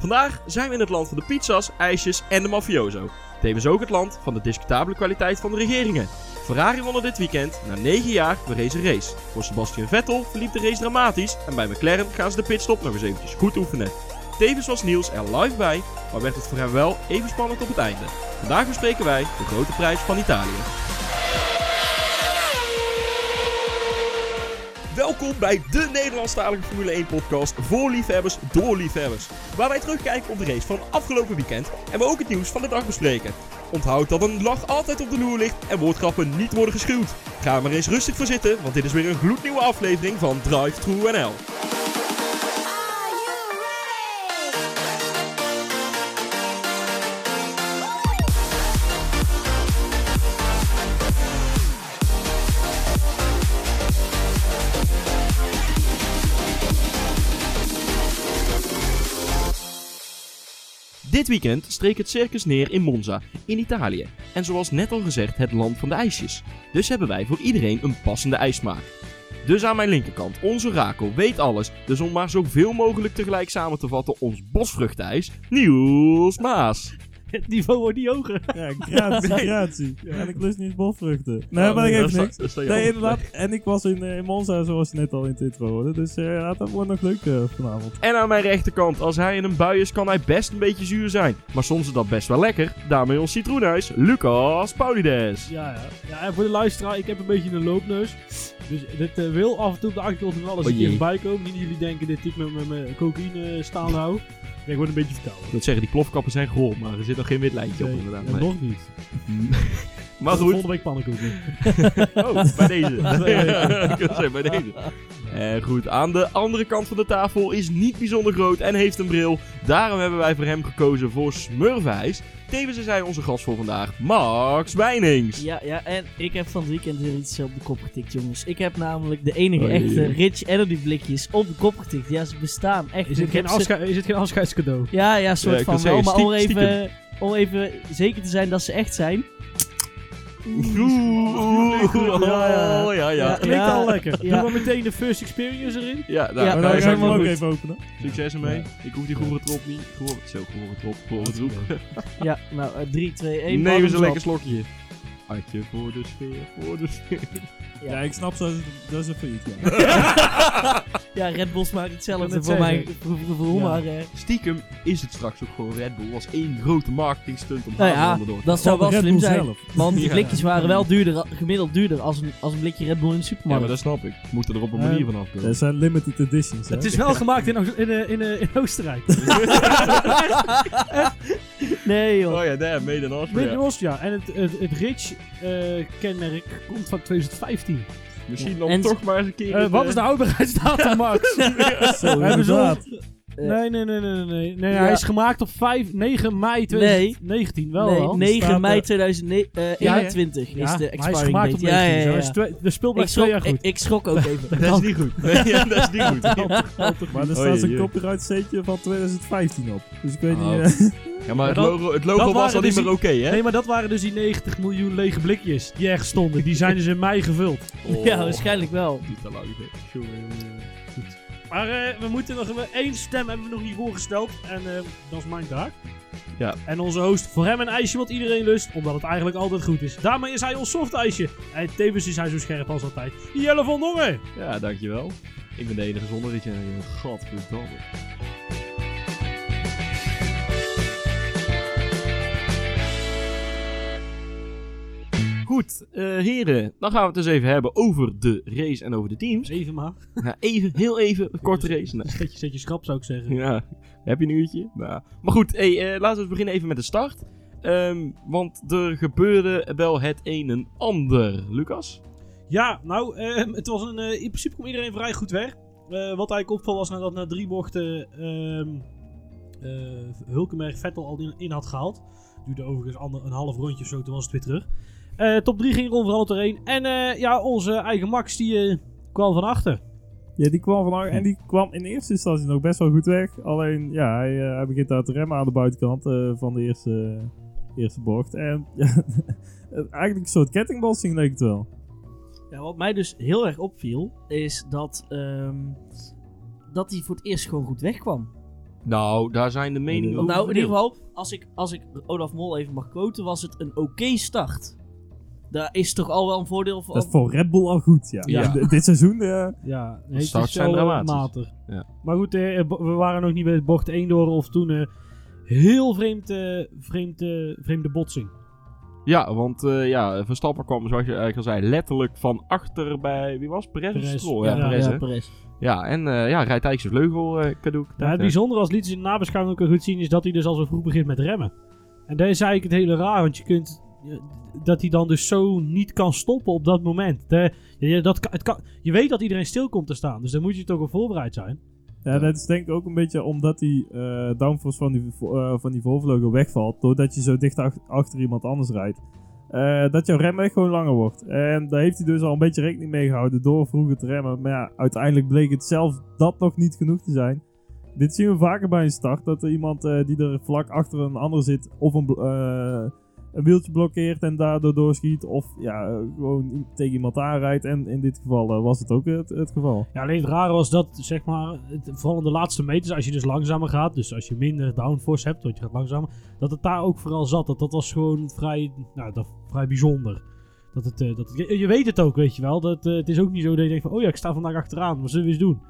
Vandaag zijn we in het land van de pizza's, ijsjes en de mafioso. Tevens ook het land van de discutabele kwaliteit van de regeringen. Ferrari won er dit weekend na 9 jaar weer race race. Voor Sebastian Vettel verliep de race dramatisch en bij McLaren gaan ze de pitstop nog eens eventjes goed oefenen. Tevens was Niels er live bij, maar werd het voor hem wel even spannend op het einde. Vandaag bespreken wij de grote prijs van Italië. Welkom bij de Nederlandstalige Formule 1 podcast voor liefhebbers door liefhebbers. Waar wij terugkijken op de race van afgelopen weekend en we ook het nieuws van de dag bespreken. Onthoud dat een lach altijd op de loer ligt en woordgrappen niet worden geschuwd. Ga er maar eens rustig voor zitten, want dit is weer een gloednieuwe aflevering van Drive True NL. Dit weekend streek het circus neer in Monza, in Italië. En zoals net al gezegd, het land van de ijsjes. Dus hebben wij voor iedereen een passende ijsmaak. Dus aan mijn linkerkant, onze Rakel weet alles. Dus om maar zoveel mogelijk tegelijk samen te vatten, ons bosvruchtijs, Niels Maas. Het niveau wordt niet hoger. Ja, gratie, gratie. En ik lust niet bosvruchten. Nee, Oh, maar ik geef sta- niks. dat Nee, inderdaad. En ik was in, eh, in Monza, zoals je net al in het intro hoorde. Dus eh, ja, dat wordt nog leuk eh, vanavond. En aan mijn rechterkant, als hij in een bui is, kan hij best een beetje zuur zijn. Maar soms is dat best wel lekker. Daarmee ons citroenhuis, Lucas Paulides. Ja, ja. ja, en voor de luisteraar, ik heb een beetje een loopneus. Dus dit wil af en toe op de achtergrond nog wel eens Oh een keer voorbij komen. Niet dat jullie denken dit type met, met, met cocaïne staan hou. Ik word een beetje verkouden. Ik moet zeggen, die plofkappen zijn gerold, maar er zit nog geen wit lijntje op inderdaad. ja, Nee. nog niet. Maar goed, Volgende week pannenkoeken. Oh, bij deze. Ik wil zeggen, bij deze. En goed, aan de andere kant van de tafel is niet bijzonder groot en heeft een bril. Daarom hebben wij voor hem gekozen voor Smurfijs. Tevens is hij onze gast voor vandaag, Max Wijnings. Ja, ja, en ik heb van het weekend weer iets op de kop getikt, jongens. Ik heb namelijk de enige Oei, echte. Rich Energy blikjes op de kop getikt. Ja, ze bestaan echt. Is het, geen afscheid, is het geen afscheidscadeau? Ja, ja, Ja, soort van wel. Maar om even, om even zeker te zijn dat ze echt zijn. Oeh, Ja, ja. oh, ja. Klinkt al lekker. ja. Doe maar meteen de first experience erin. Ja, daar, Ja, daar maar dan is ga hij ik hem ook even openen. Succes ermee. Ik hoef die groene trop niet. Gewoon, zo, groene trop, groene troep. Ja, nou, 3, 2, 1. Neem eens een lekker slokje. Hartje voor de sfeer, voor de sfeer. Ja, ik snap zo, dat is een failliet. Ja. Ja, Red Bull smaakt hetzelfde voor mij. voor Ja. maar... eh, Stiekem is het straks ook gewoon Red Bull als één grote marketingstunt om nou ja, door te dat zou wel Red slim Bull zijn. zelf. Want die Ja. blikjes waren wel duurder, gemiddeld duurder als een, als een blikje Red Bull in de Ja, supermarkt. maar dat snap ik. We moeten er op een Ja. manier van afkomen. Dat zijn limited editions, hè. Het is wel gemaakt in, in, eh, in, eh, in Oostenrijk. nee joh. Oh ja, daar, made in Austria. Made in Austria. En het, het, het Rich kenmerk komt van 2015. Misschien dan En- toch maar eens een keer... Eh, wat eh, is de houdbaarheidsdatum, Max? Zo, Hebben ze inderdaad. Eh, Nee, nee, nee, nee, nee. nee. nee Ja. Hij is gemaakt op 5, 9 mei 2019. Wel nee, wel. 9 staat mei er- Ja, 2021 is de maar hij is expiring gemaakt op date. 19. Ja, ja, zo. ja, twee- De speel Ik blijft twee schrok, jaar ik, goed. ik schrok ook even. Dat is niet goed. Nee, ja, dat is niet goed. Maar er Oh, staat zo'n jee. copyright steentje van 2015 op. Dus ik weet Oh. niet... eh, Ja, maar het dat- logo, het logo dat was al niet dus meer oké, hè? Nee, maar dat waren dus die 90 miljoen lege blikjes die ergens stonden. Die zijn dus in mei gevuld. Oh. Ja, waarschijnlijk wel. Niet te lang, hè. Jongen, jongen, jongen. Goed. Maar eh, we moeten nog we- één stem hebben we nog niet voorgesteld. En eh, dat is mijn taak. Ja. En onze host, voor hem een ijsje wat iedereen lust, omdat het eigenlijk altijd goed is. Daarmee is hij ons soft ijsje. En tevens is hij zo scherp als altijd. Jelle van Dongen! Ja, dankjewel. Ik ben de enige zonder dit jaar. Godverdamme. Goed, eh, heren. Dan gaan we het eens even hebben over de race en over de teams. Even maar. Ja, even, heel even, een korte race. Nee. Zet je, zet je schrap zou ik zeggen. Ja, heb je een uurtje? Nou. Maar goed, hey, eh, laten we beginnen even met de start. Ehm, want er gebeurde wel het een en ander. Lucas? Ja, nou, ehm, het was een, eh, in principe kwam iedereen vrij goed weg. Wat eigenlijk opval was nadat na drie bochten ehm eh, Hulkenberg Vettel al in, in had gehaald. Duurde overigens ander, een half rondje of zo, toen was het weer terug. Eh, top 3 ging Ron veranderd doorheen. En eh, ja, onze eigen Max die eh, kwam van achter. Ja, die kwam vandaag en die kwam in eerste instantie nog best wel goed weg. Alleen, ja, hij, eh, hij begint daar te remmen aan de buitenkant eh, van de eerste, eerste bocht. En ja, eigenlijk een soort kettingbotsing leek het wel. Ja, wat mij dus heel erg opviel, is dat, ehm, dat hij voor het eerst gewoon goed wegkwam. Nou, daar zijn de meningen over Nou, in ieder geval, als ik, als ik Olaf Mol even mag quoten, was het een oké start. Daar is toch al wel een voordeel van. Dat is voor Red Bull al goed, ja. Dit seizoen, eh, Ja, nee, het is zijn eh, dramatisch. Ja. Maar goed, eh, we waren nog niet bij bocht 1 door of toen eh, heel vreemd, eh, vreemd, eh, vreemde botsing. Ja, want eh, ja, Verstappen kwam, zoals je eigenlijk al zei, letterlijk van achter bij, wie was het? Perez of Perez. Stroll? Ja, Ja, Perez, ja? Perez. Ja, en eh, ja, rijdt eigenlijk zijn vleugel eh cadeau. Ja, het bijzondere als liet ze in de nabeschouwing ook goed zien is dat hij dus al zo vroeg begint met remmen. En dat is eigenlijk het hele raar, want je kunt dat hij dan dus zo niet kan stoppen op dat moment. Je, dat, het kan, je weet dat iedereen stil komt te staan, dus dan moet je toch op voorbereid zijn. Ja, dat is denk ik ook een beetje omdat die eh downforce van die, eh, van die voorvleugel wegvalt. Doordat je zo dicht ach- achter iemand anders rijdt. eh, dat jouw rem echt gewoon langer wordt. En daar heeft hij dus al een beetje rekening mee gehouden door vroeger te remmen. Maar ja, uiteindelijk bleek het zelf dat nog niet genoeg te zijn. Dit zien we vaker bij een start. Dat er iemand eh, die er vlak achter een ander zit of een, eh, een wieltje blokkeert en daardoor doorschiet. Of ja, eh, gewoon tegen iemand aanrijdt. En in dit geval eh, was het ook het, het geval. Ja, alleen het rare was dat, zeg maar, vooral in de laatste meters, als je dus langzamer gaat, dus als je minder downforce hebt, want je gaat langzamer, dat het daar ook vooral zat. Dat, dat was gewoon vrij, nou, dat, vrij bijzonder. Dat het, eh, dat je, weet het ook, weet je wel. Dat, het is ook niet zo dat je denkt van, oh ja, ik sta vandaag achteraan, wat zullen we eens doen?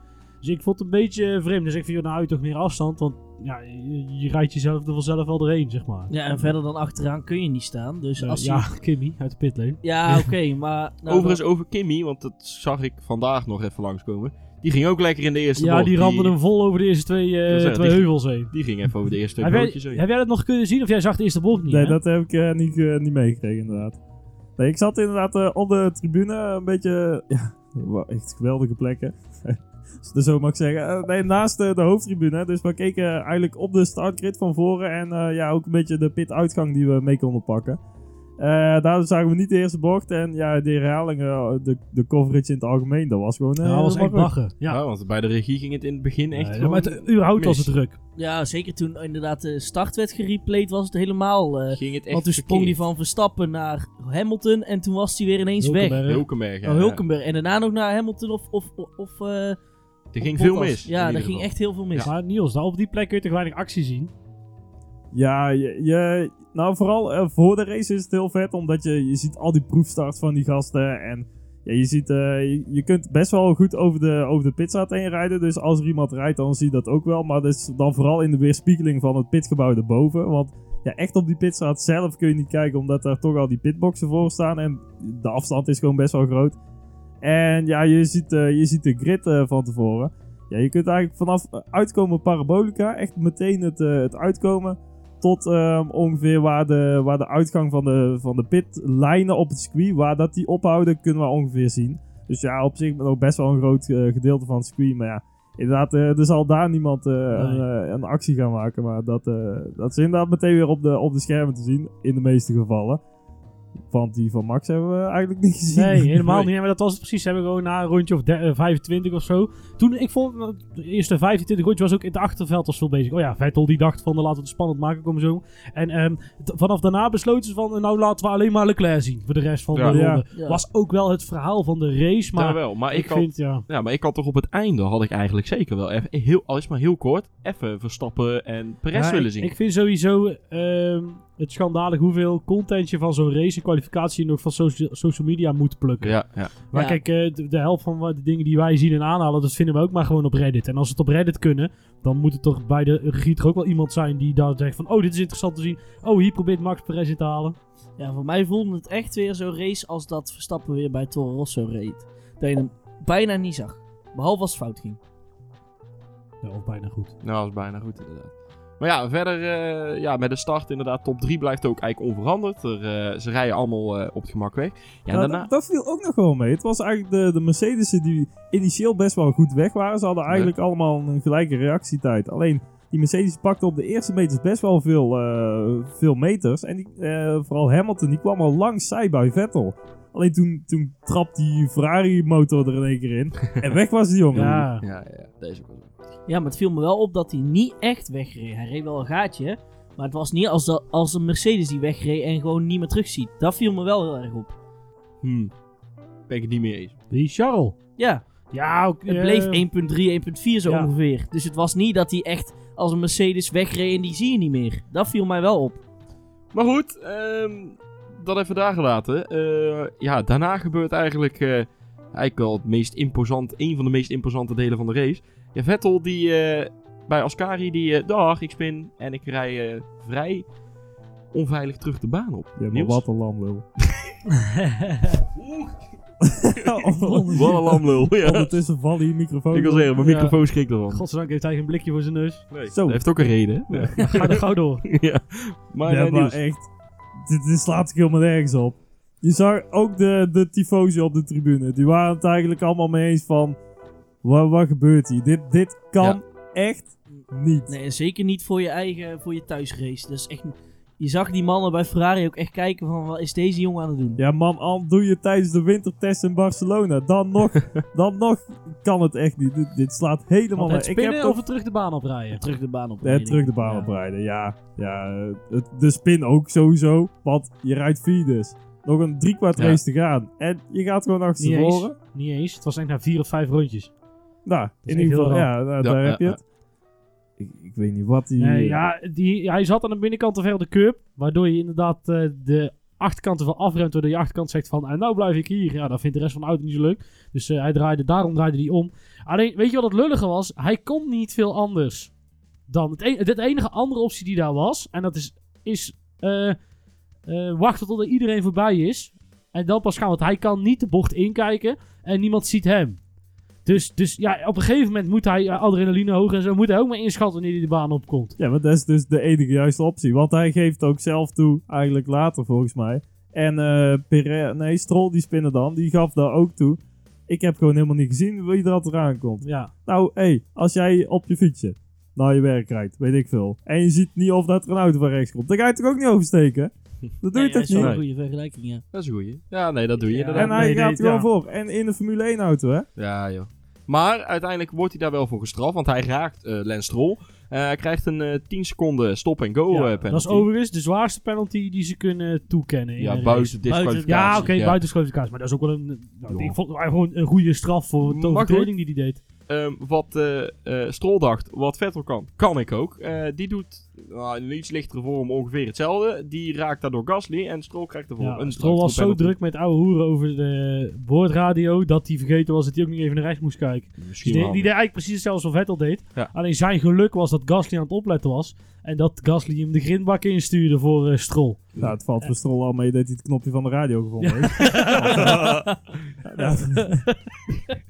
Dus ik vond het een beetje vreemd. Dus ik vind, nou, je toch meer afstand, want ja, je, je rijdt jezelf er vanzelf wel doorheen, zeg maar. Ja, en verder dan achteraan kun je niet staan. Dus als ja, je... Kimmy uit de pitlane. Ja, oké, maar... Nou, Overigens over Kimmy, want dat zag ik vandaag nog even langskomen. Die ging ook lekker in de eerste Ja, bocht. die ramde hem vol over de eerste twee, eh, zeggen, twee die- heuvels heen. Die ging even over de eerste twee Heb jij, broodjes heen. heb jij dat nog kunnen zien of jij zag de eerste bocht niet? Nee, hè? dat heb ik eh, niet, eh, niet meegekregen inderdaad. Nee, ik zat inderdaad op de tribune een beetje... Ja, echt geweldige plekken. Als ik het zo mag zeggen. Eh, nee, naast eh, de hoofdtribune. Dus we keken eigenlijk op de startgrid van voren. En eh, ja, ook een beetje de pituitgang die we mee konden pakken. Eh daar zagen we niet de eerste bocht. En ja, de herhalingen, de, de coverage in het algemeen, dat was gewoon... eh, Ja, dat was echt baggen. Ja. Ja, want bij de regie ging het in het begin echt Nee, gewoon maar het, überhaupt was het druk. Ja, zeker toen inderdaad de start werd gereplayed was het helemaal... eh, ging het echt want toen sprong hij van Verstappen naar Hamilton en toen was hij weer ineens weg. Hulkenberg. Hulkenberg. ja, Oh, ja. Hulkenberg. En daarna nog naar Hamilton of... of, of, of eh, Er ging veel mis. Ja, daar ging echt heel veel mis. Maar Niels, nou, op die plek kun je toch weinig actie zien? Ja, je, je- nou vooral eh, voor de race is het heel vet, omdat je, je ziet al die proefstarts van die gasten en ja, je, ziet, eh, je, je kunt best wel goed over de, over de pitstraat heen rijden, dus als er iemand rijdt dan zie je dat ook wel, maar dat is dan vooral in de weerspiegeling van het pitgebouw erboven, want ja, echt op die pitstraat zelf kun je niet kijken, omdat daar toch al die pitboxen voor staan en de afstand is gewoon best wel groot. En ja, je ziet, eh, je ziet de grid eh, van tevoren. Ja, je kunt eigenlijk vanaf eh, uitkomen parabolica, echt meteen het, het uitkomen tot ehm, ongeveer waar de, waar de uitgang van de, van de pitlijnen op het circuit, waar dat die ophouden, kunnen we ongeveer zien. Dus ja, op zich nog best wel een groot gedeelte van het circuit. Maar ja, inderdaad, er zal daar niemand een, een actie gaan maken. Maar dat, dat is inderdaad meteen weer op de, op de schermen te zien, in de meeste gevallen. Want die van Max hebben we eigenlijk niet gezien. Nee, helemaal Nee. niet. Maar dat was het precies. Ze hebben gewoon na een rondje of de- eh, 25 of zo. Toen, ik vond, de eerste 25 rondje was ook in het achterveld als veel bezig. Oh ja, Vettel die dacht van, laten we het spannend maken, komen zo. En ehm, vanaf daarna besloten ze van, eh, nou laten we alleen maar Leclerc zien voor de rest van Ja. de ronde. Ja. Was ook wel het verhaal van de race, maar wel, maar ik, ik, had, vind, ja... ja, maar ik had toch op het einde, had ik eigenlijk zeker wel even, heel, al is maar heel kort, even Verstappen en Perez Ja, willen zien. Ik vind sowieso ehm, het schandalig hoeveel content je van zo'n race en kwalificatie nog van social, social media moet plukken. ja, ja. Maar Ja. kijk, eh, de, de helft van wat- de dingen die wij zien en aanhalen, dat vinden we ook maar gewoon op Reddit. En als we het op Reddit kunnen, dan moet het toch bij de regie toch ook wel iemand zijn die daar zegt van, oh, dit is interessant te zien. Oh, hier probeert Max Perez in te halen. Ja, voor mij voelde het echt weer zo'n race als dat Verstappen weer bij Toro Rosso reed. Dat je hem bijna niet zag. Behalve als het fout ging. Ja, of bijna goed. Nou, dat is bijna goed inderdaad. Maar ja, verder eh, ja, met de start inderdaad, top 3 blijft ook eigenlijk onveranderd. Er, eh, ze rijden allemaal eh, op het gemak weg. Ja, Nou, daarna... dat, dat viel ook nog wel mee. Het was eigenlijk de, de Mercedes'en die initieel best wel goed weg waren. Ze hadden eigenlijk allemaal een gelijke reactietijd. Alleen die Mercedes pakte op de eerste meters best wel veel, eh, veel meters. En die, eh, vooral Hamilton, die kwam al langs zij bij Vettel. Alleen toen, toen trap die Ferrari-motor er in één keer in. en weg was die jongen. Ja, Ja, ja, deze ook wel. Ja, maar het viel me wel op dat hij niet echt wegreed. Hij reed wel een gaatje. Maar het was niet als, de, als een Mercedes die wegreed en gewoon niet meer terugziet. Dat viel me wel heel erg op. Hmm. Ben ik het niet meer eens. die Charles. Ja, Ja, ook, het bleef 1.3, 1.4 zo ja. ongeveer. Dus het was niet dat hij echt als een Mercedes wegreed en die zie je niet meer. Dat viel mij wel op. Maar goed, ehm, dat even daar gelaten. Eh, ja, daarna gebeurt eigenlijk, eh, eigenlijk wel het meest imposant, een van de meest imposante delen van de race. Ja, Vettel die eh, bij Ascari, die, eh, dag, ik spin en ik rij eh, vrij onveilig terug de baan op. Ja, maar Niels? wat een lamlul. Wat een lamlul, ja. Ondertussen vallen hier microfoon. Ik wil zeggen, mijn Ja. microfoon schrikt ervan. Godzijdank heeft hij geen blikje voor zijn neus. Nee, Zo. dat heeft ook een reden. hè? Ja. Ga er gauw door. ja. Maar, ja, maar echt. Dit, dit slaat zich helemaal nergens op. Je zag ook de, de tifosi op de tribune. Die waren het eigenlijk allemaal mee eens van... Wat, wat gebeurt hier? Dit, dit kan Ja. echt niet. Nee, en zeker niet voor je eigen, voor je thuisrace. Dat is echt... Je zag die mannen bij Ferrari ook echt kijken van, wat is deze jongen aan het doen? Ja man, al doe je tijdens de wintertest in Barcelona. Dan nog, dan nog kan het echt niet. Dit, dit slaat helemaal nergens. Ik heb spinnen toch- of terug de baan oprijden? Terug de baan op. Nee, terug de baan oprijden, ja. ja het, de spin ook sowieso, want je rijdt vier dus. Nog een driekwart Ja. race te gaan. En je gaat gewoon Niet achterstevoren. eens. Niet eens. Het was echt na vier of vijf rondjes. Nou, in ieder geval, ja, nou, Ja, daar ja, heb je ja. het. Ik, ik weet niet wat die... Nee, ja, die, hij zat aan de binnenkant te ver de curb. Waardoor je inderdaad eh, de achterkant ervan afremt. Waardoor je achterkant zegt van, en nou blijf ik hier. Ja, dat vindt de rest van de auto niet zo leuk. Dus eh, hij draaide, daarom draaide hij om. Alleen, weet je wat het lullige was? Hij kon niet veel anders. Dan het, en- het enige andere optie die daar was. En dat is, is eh, eh, wachten tot er iedereen voorbij is. En dan pas gaan. Want hij kan niet de bocht inkijken. En niemand ziet hem. Dus, dus ja, op een gegeven moment moet hij eh, adrenaline hoog en zo. Moet hij ook maar inschatten wanneer hij de baan opkomt. Ja, maar dat is dus de enige juiste optie. Want hij geeft ook zelf toe, eigenlijk later volgens mij. En eh nee, Stroll die spinnen dan, die gaf daar ook toe. Ik heb gewoon helemaal niet gezien wie er eraan komt. Ja. Nou, hé, hey, als jij op je fietsje naar je werk rijdt, weet ik veel. En je ziet niet of dat er een auto van rechts komt. Dan ga je toch ook niet oversteken? Dat doe je Nee, dat toch is wel niet? een goede vergelijking, ja. Dat is een goeie. Ja, nee, dat doe je Ja. inderdaad. En hij nee, gaat nee, gewoon ja. voor. En in de Formule 1 auto, hè? Ja, joh. Maar uiteindelijk wordt hij daar wel voor gestraft, want hij raakt eh Lance Stroll. Eh, hij krijgt een eh 10 seconden stop-and-go Ja, penalty. dat is overigens de zwaarste penalty die ze kunnen toekennen. in Ja, buiten disqualificatie. Ja, oké, ja. buiten disqualificatie. Maar dat is ook wel een. Nou, ik vond gewoon een goede straf voor de overtreding die hij deed. Ehm, wat eh eh, Stroll dacht, wat Vettel kan, kan ik ook. Eh, die doet nou, in een iets lichtere vorm ongeveer hetzelfde. Die raakt daardoor Gasly en Stroll krijgt ervoor Ja, een Stroll was zo druk met oude hoeren over de boordradio dat hij vergeten was dat hij ook niet even naar rechts moest kijken. Die deed, wel. die deed eigenlijk precies hetzelfde als Vettel deed. Ja. Alleen zijn geluk was dat Gasly aan het opletten was. En dat Gasly hem de grindbak instuurde voor eh, Stroll. Nou, het valt voor Stroll al mee dat hij het knopje van de radio gevonden heeft.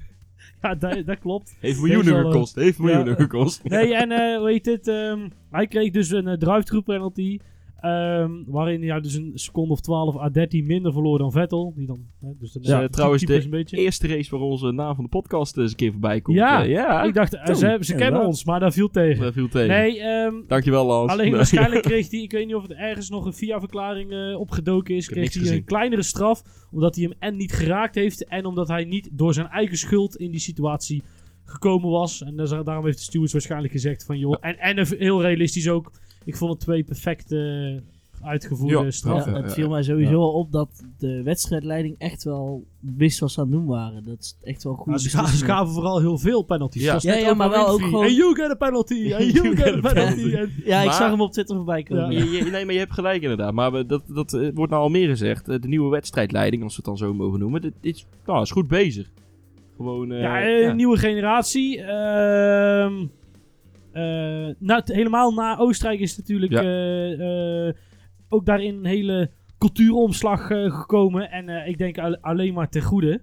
Ja. Dat, dat klopt. Heeft miljoenen al, gekost. Heeft miljoenen ja. gekost. Nee, en eh hoe heet het? ehm, hij kreeg dus een uh, penalty. Ehm, waarin hij dus een seconde of 12 à 13 minder verloor dan Vettel. Die dan, hè, dus dan Ja, eh, trouwens, de een beetje. Eerste race waar onze naam van de podcast eens een keer voorbij komt. Ja. Eh, ja. Ik dacht, eh, ze, ze kennen inderdaad. ons, maar dat viel tegen. Dat viel tegen. Nee, ehm, Dankjewel Lans. alleen Nee. waarschijnlijk kreeg hij, ik weet niet of het ergens nog een via-verklaring eh, opgedoken is, kreeg hij een kleinere straf. Omdat hij hem en niet geraakt heeft en omdat hij niet door zijn eigen schuld in die situatie gekomen was. En dus daarom heeft de stewards waarschijnlijk gezegd van joh, en, en heel realistisch ook. Ik vond het twee perfecte uitgevoerde Ja, straffen. Ja, het viel mij sowieso al op dat de wedstrijdleiding echt wel wist wat ze aan het doen waren. Dat is echt wel goed. Nou, ze, ga- ze gaven vooral heel veel penalties. Ja. Ja, maar wel ook gewoon- And you get a penalty, and you get a penalty. En- Ja, ik Maar- zag hem op Twitter voorbij komen. Ja. Je- je- nee, maar je hebt gelijk inderdaad. Maar we- dat, dat eh, wordt nou al meer gezegd. Eh, de nieuwe wedstrijdleiding, als we het dan zo mogen noemen. Dit dit is, nou, is goed bezig. Gewoon, eh, Ja, ja. nieuwe generatie. Ehm, eh, nou, t- helemaal na Oostenrijk is natuurlijk Ja. eh, eh, ook daarin een hele cultuuromslag eh, gekomen. En eh, ik denk al- alleen maar ten goede.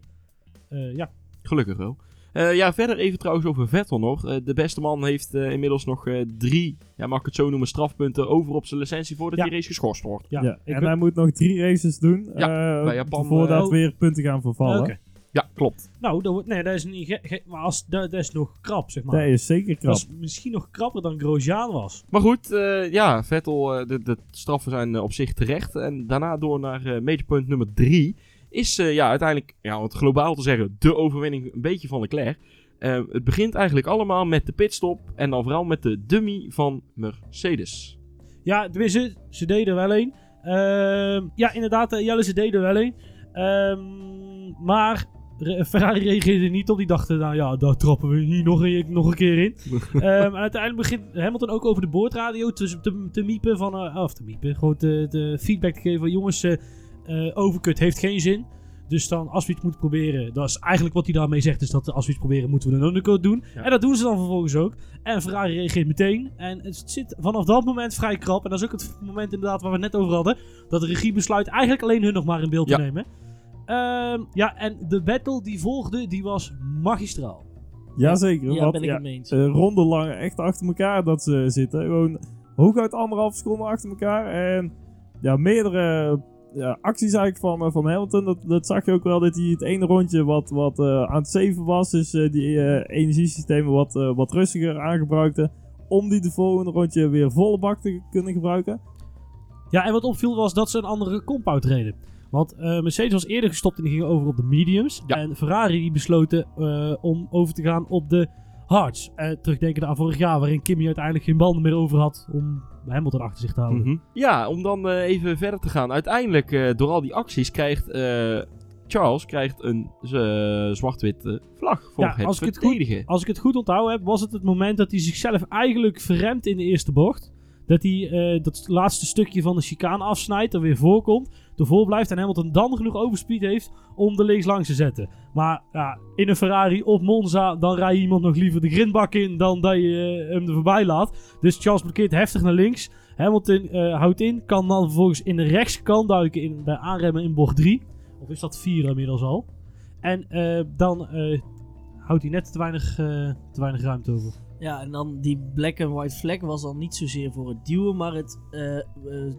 Eh, ja. Gelukkig wel. Eh, ja, verder even trouwens over Vettel nog. Eh, de beste man heeft eh, inmiddels nog eh, drie, ja, mag ik het zo noemen, strafpunten over op zijn licentie voordat Ja. die race geschorst wordt. Ja, Ja, en ben- hij moet nog drie races doen. Ja, eh, bij Japan, voordat eh, weer punten gaan vervallen. Ja, klopt. Nou, dat, wordt- nee, dat is niet maar als, dat, dat is nog krap, zeg maar. Dat is zeker krap. dat is misschien nog krapper dan Grosjean was. Maar goed, eh, ja, Vettel, eh, de, de straffen zijn eh, op zich terecht. En daarna door naar eh majorpoint nummer drie. Is eh, ja, uiteindelijk, ja, om het globaal te zeggen, de overwinning een beetje van Leclerc. Het begint eigenlijk allemaal met de pitstop. En dan vooral met de dummy van Mercedes. Ja, tenminste, ze deden er wel een. Ehm, ja, inderdaad, Jelle, ze deden er wel een. Ehm, maar Ferrari reageerde niet op. Die dachten, nou ja, daar trappen we niet nog een, nog een keer in. Ehm, en uiteindelijk begint Hamilton ook over de boordradio te, te, te miepen van... eh, of te miepen, gewoon te, te feedback te geven van... Jongens, eh eh, overcut heeft geen zin. Dus dan, als we iets moeten proberen... Dat is eigenlijk wat hij daarmee zegt. Is dat als we iets proberen, moeten we een undercut doen. Ja. En dat doen ze dan vervolgens ook. En Ferrari reageert meteen. En het zit vanaf dat moment vrij krap. En dat is ook het moment inderdaad waar we het net over hadden. Dat de regie besluit eigenlijk alleen hun nog maar in beeld Ja. te nemen. Ehm, ja, en de battle die volgde, die was magistraal. Jazeker. Ja, ben ik ja, het mee eens. eh, ronde lang echt achter elkaar dat ze zitten. Gewoon hooguit anderhalf seconde achter elkaar. En ja, meerdere ja, acties eigenlijk van, eh, van Hamilton. Dat, dat zag je ook wel dat hij het ene rondje wat, wat eh, aan het zeven was. Dus eh, die eh, energiesystemen wat, wat rustiger aangebruikte. Om die de volgende rondje weer volle bak te kunnen gebruiken. Ja, en wat opviel was dat ze een andere compound reden. Want eh, Mercedes was eerder gestopt en die gingen over op de mediums. Ja. En Ferrari die besloten eh, om over te gaan op de hards. Eh terugdenken aan vorig jaar, waarin Kimi uiteindelijk geen banden meer over had om Hamilton achter zich te houden. Mhm. Ja, om dan eh, even verder te gaan. Uiteindelijk, eh, door al die acties, krijgt eh, Charles krijgt een zwart-witte vlag voor Ja, het als ik het goed- verdedigen. Als ik het goed onthouden heb, was het het moment dat hij zichzelf eigenlijk verremt in de eerste bocht. Dat hij eh, dat laatste stukje van de chicane afsnijdt, er weer voorkomt, ervoor blijft en Hamilton dan genoeg overspeed heeft om de links langs te zetten. Maar ja, in een Ferrari op Monza, dan rij je iemand nog liever de grindbak in dan dat je eh, hem er voorbij laat. Dus Charles blokkeert heftig naar links. Hamilton eh, houdt in, kan dan vervolgens in de rechtskant duiken bij aanremmen in bocht 3. Of is dat 4 inmiddels al? En dan houdt hij net te weinig, te weinig ruimte over. Ja, en dan die black and white flag was dan niet zozeer voor het duwen, maar het eh, eh,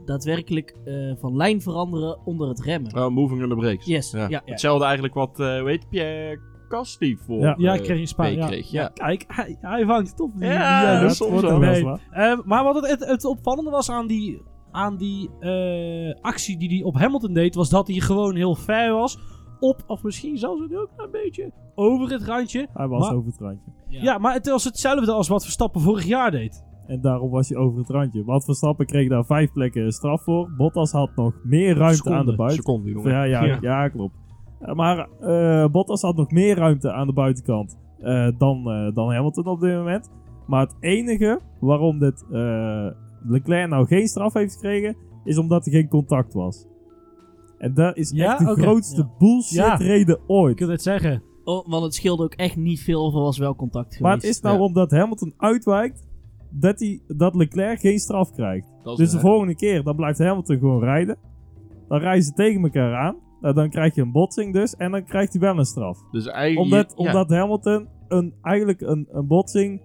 daadwerkelijk eh, van lijn veranderen onder het remmen. Oh, moving on the brakes. Yes, Ja. ja. ja. Hetzelfde eigenlijk wat, eh heet Pierre Casty voor Ja. Ja, ik kreeg een spaar. P Ja. kreeg. Ja. Kijk, hij, hij vangt het op. Ja, dat soms wordt wel. ook wel Nee. Eh, maar wat het, het, het opvallende was aan die, aan die eh, actie die hij op Hamilton deed, was dat hij gewoon heel fair was. Op, of misschien zelfs ook een beetje over het randje. Hij was Maar- over het randje. Ja. maar het was hetzelfde als wat Verstappen vorig jaar deed. En daarom was hij over het randje. Want Verstappen kreeg daar vijf plekken straf voor. Bottas had nog meer ruimte aan de buiten. Seconde, jongen. Ja, ja, Ja. ja. klopt. Eh, maar eh, Bottas had nog meer ruimte aan de buitenkant eh, dan, eh, dan Hamilton op dit moment. Maar het enige waarom dit, eh, Leclerc nou geen straf heeft gekregen, is omdat er geen contact was. En dat is Ja? echt de Oké. grootste Ja. bullshit Ja. reden Ik ooit. wil het zeggen. Oh, want het scheelde ook echt niet veel of er was wel contact geweest. Maar het is nou Ja. omdat Hamilton uitwijkt dat, hij, dat Leclerc geen straf krijgt. Dat is Dus de een- volgende keer, dan blijft Hamilton gewoon rijden. Dan rijden ze tegen elkaar aan. Nou, dan krijg je een botsing dus. En dan krijgt hij wel een straf. Dus eigenlijk... Omdat, ja, omdat Hamilton een, eigenlijk een, een botsing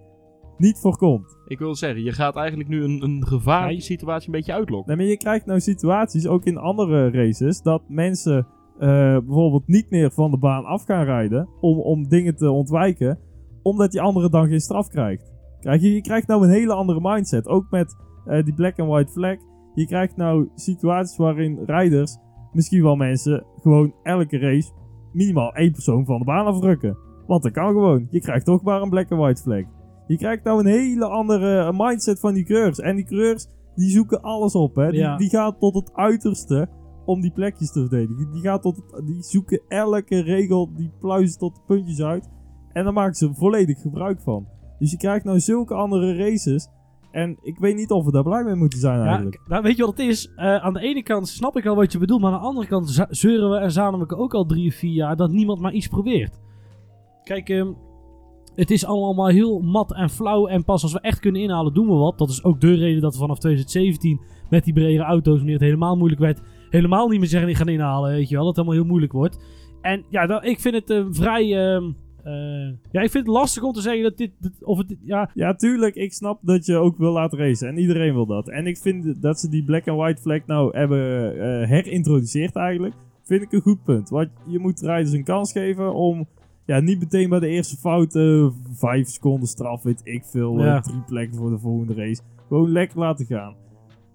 niet voorkomt. Ik wil zeggen, je gaat eigenlijk nu een, een gevaarlijke situatie een beetje uitlokken. Nee, maar je krijgt nou situaties, ook in andere races, dat mensen eh, bijvoorbeeld niet meer van de baan af gaan rijden. Om, om dingen te ontwijken. Omdat die andere dan geen straf krijgt. Krijg je, je krijgt nou een hele andere mindset. Ook met eh, die black and white flag. Je krijgt nou situaties waarin rijders, misschien wel mensen, gewoon elke race minimaal één persoon van de baan afrukken. Want dat kan gewoon. Je krijgt toch maar een black and white flag. Je krijgt nou een hele andere mindset van die coureurs. En die coureurs, die zoeken alles op. Hè. Die, Ja. die gaan tot het uiterste om die plekjes te verdedigen. Die, gaan tot het, die zoeken elke regel, die pluizen tot de puntjes uit. En daar maken ze volledig gebruik van. Dus je krijgt nou zulke andere races. En ik weet niet of we daar blij mee moeten zijn Ja, eigenlijk. k- nou, weet je wat het is? Eh, aan de ene kant snap ik al wat je bedoelt, maar aan de andere kant zeuren we en zanen we ook al drie of vier jaar dat niemand maar iets probeert. Kijk, ehm, het is allemaal heel mat en flauw en pas als we echt kunnen inhalen doen we wat. Dat is ook de reden dat we vanaf 2017 met die bredere auto's, wanneer het helemaal moeilijk werd, helemaal niet meer zeggen die gaan inhalen, weet je wel. Dat het helemaal heel moeilijk wordt. En ja, ik vind het eh, vrij... ehm, eh, ja, ik vind het lastig om te zeggen dat dit... dit- of het, ja, Ja, tuurlijk. Ik snap dat je ook wil laten racen. En iedereen wil dat. En ik vind dat ze die black and white flag nou hebben eh, herintroduceerd eigenlijk. Vind ik een goed punt. Want je moet rijders een kans geven om... Ja, niet meteen bij de eerste fout eh, vijf seconden straf, weet ik veel. eh, drie plekken voor de volgende race. Gewoon lekker laten gaan.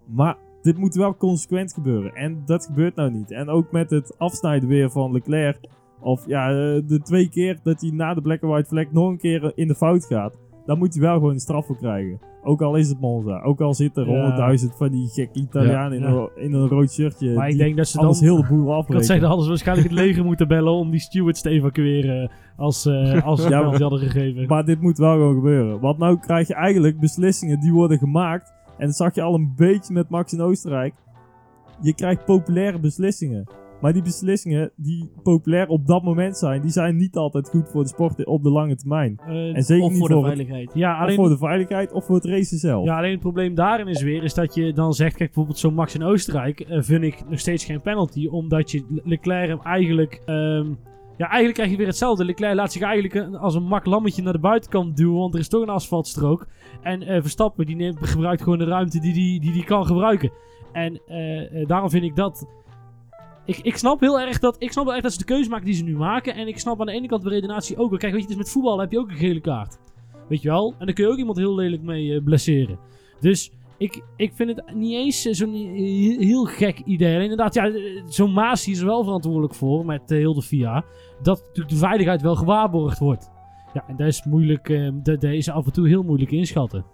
Maar dit moet wel consequent gebeuren. En dat gebeurt nou niet. En ook met het afsnijden weer van Leclerc. Of ja, eh, de twee keer dat hij na de black and white flag nog een keer in de fout gaat. Dan moet hij wel gewoon een straf voor krijgen. Ook al is het Monza. Ook al zitten er honderdduizend van die gekke Italianen in, een, in een rood shirtje. Maar ik denk dat ze dan... anders heel de boel afbreken. zeggen, hadden ze waarschijnlijk het leger moeten bellen om die stewards te evacueren als, eh als ze Ja, maar- hadden gegeven. Maar dit moet wel gewoon gebeuren. Want nou krijg je eigenlijk beslissingen die worden gemaakt. En dat zag je al een beetje met Max in Oostenrijk. Je krijgt populaire beslissingen. Maar die beslissingen die populair op dat moment zijn, die zijn niet altijd goed voor de sport op de lange termijn. Eh, En zeker Of niet voor de voor, het, veiligheid. ja, of alleen, voor de veiligheid of voor het racen zelf. ja, alleen het probleem daarin is weer, is dat je dan zegt, kijk bijvoorbeeld zo'n Max in Oostenrijk, eh, vind ik nog steeds geen penalty, omdat je Le- Leclerc hem eigenlijk... ehm, ja, eigenlijk krijg je weer hetzelfde. Leclerc laat zich eigenlijk als een mak lammetje naar de buitenkant duwen, want er is toch een asfaltstrook. En eh, Verstappen, die neemt, gebruikt gewoon de ruimte die die, die, die kan gebruiken. En daarom vind ik dat... Ik, ik snap heel erg dat, ik snap wel erg dat ze de keuze maken die ze nu maken. En ik snap aan de ene kant de redenatie ook. Kijk, weet je, het is met voetbal heb je ook een gele kaart. Weet je wel? En dan kun je ook iemand heel lelijk mee eh, blesseren. Dus ik, ik vind het niet eens eh, zo'n heel, gek idee. En inderdaad, ja, eh, zo'n Maas is er wel verantwoordelijk voor met eh, heel de FIA. Dat natuurlijk de veiligheid wel gewaarborgd wordt. Ja, en dat is moeilijk, eh, dat, dat is af en toe heel moeilijk inschatten.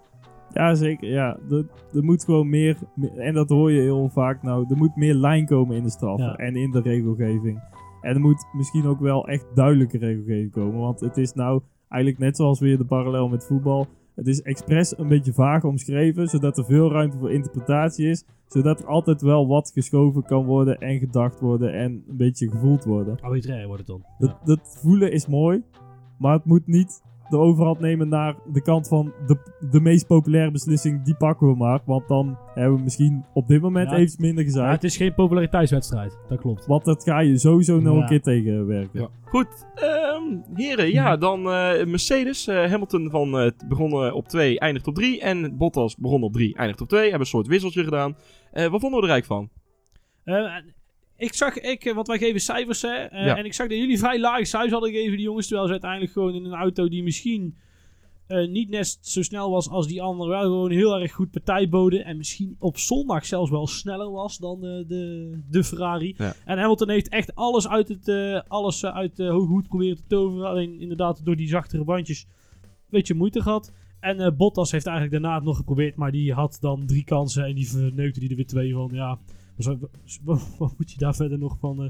Ja, zeker. Ja, er, er moet gewoon meer, me- en dat hoor je heel vaak nou, er moet meer lijn komen in de straffen Ja. en in de regelgeving. En er moet misschien ook wel echt duidelijke regelgeving komen, want het is nou eigenlijk net zoals weer de parallel met voetbal. Het is expres een beetje vaag omschreven, zodat er veel ruimte voor interpretatie is, zodat er altijd wel wat geschoven kan worden en gedacht worden en een beetje gevoeld worden. Arbitrair wordt het dan. Dat, dat voelen is mooi, maar het moet niet de overhand nemen naar de kant van de, de meest populaire beslissing, die pakken we maar. Want dan hebben we misschien op dit moment Ja, even minder Ja, gezeik. het is geen populariteitswedstrijd, dat klopt. Want dat ga je sowieso nog Ja. een keer tegenwerken. Ja. Goed, ehm, heren, ja, dan eh, Mercedes. eh, Hamilton van, eh, begon op 2, eindigt op 3. En Bottas begon op 3, eindigt op 2. Hebben een soort wisseltje gedaan. Eh, wat vonden we er eigenlijk van? Ik zag, ik, eh, want wij geven cijfers, hè. eh, Ja. En ik zag dat jullie vrij lage cijfers hadden gegeven, die jongens. Terwijl ze uiteindelijk gewoon in een auto die misschien eh, niet net zo snel was als die andere, wel gewoon heel erg goed partij boden. En misschien op zondag zelfs wel sneller was dan eh, de, de Ferrari. Ja. En Hamilton heeft echt alles uit, het, alles, uit de hoge hoed proberen te toveren. Alleen inderdaad door die zachtere bandjes een beetje moeite gehad. En Bottas heeft eigenlijk daarna het nog geprobeerd, maar die had dan drie kansen en die verneukte die er weer twee van. Ja, wat, wat- wat moet je daar verder nog van eh,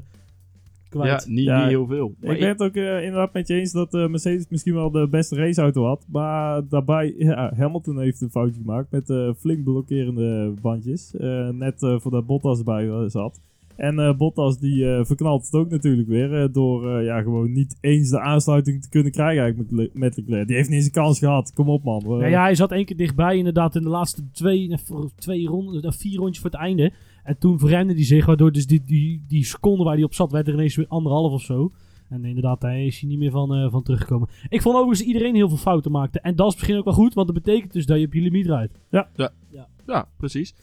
kwijt? Ja, niet, Ja, niet heel veel. Maar Ik ben het ook eh, inderdaad met je eens dat eh, Mercedes misschien wel de beste raceauto had. Maar daarbij, ja, Hamilton heeft een foutje gemaakt met eh, flink blokkerende bandjes. Eh, net eh, voordat Bottas erbij zat. En eh, Bottas die eh, verknalt het ook natuurlijk weer. eh, door eh, ja, gewoon niet eens de aansluiting te kunnen krijgen eigenlijk met, met Leclerc. Die heeft niet eens een kans gehad. Kom op man. Ja, ja, hij zat één keer dichtbij, inderdaad, in de laatste twee, twee ronden, vier rondjes voor het einde. En toen verremde hij zich, waardoor dus die, die, die seconde waar hij op zat, werd er ineens weer anderhalf of zo. En inderdaad, daar is hij niet meer van, eh, van teruggekomen. Ik vond overigens dat iedereen heel veel fouten maakte. En dat is misschien ook wel goed, want dat betekent dus dat je op je limiet rijdt. Ja, precies.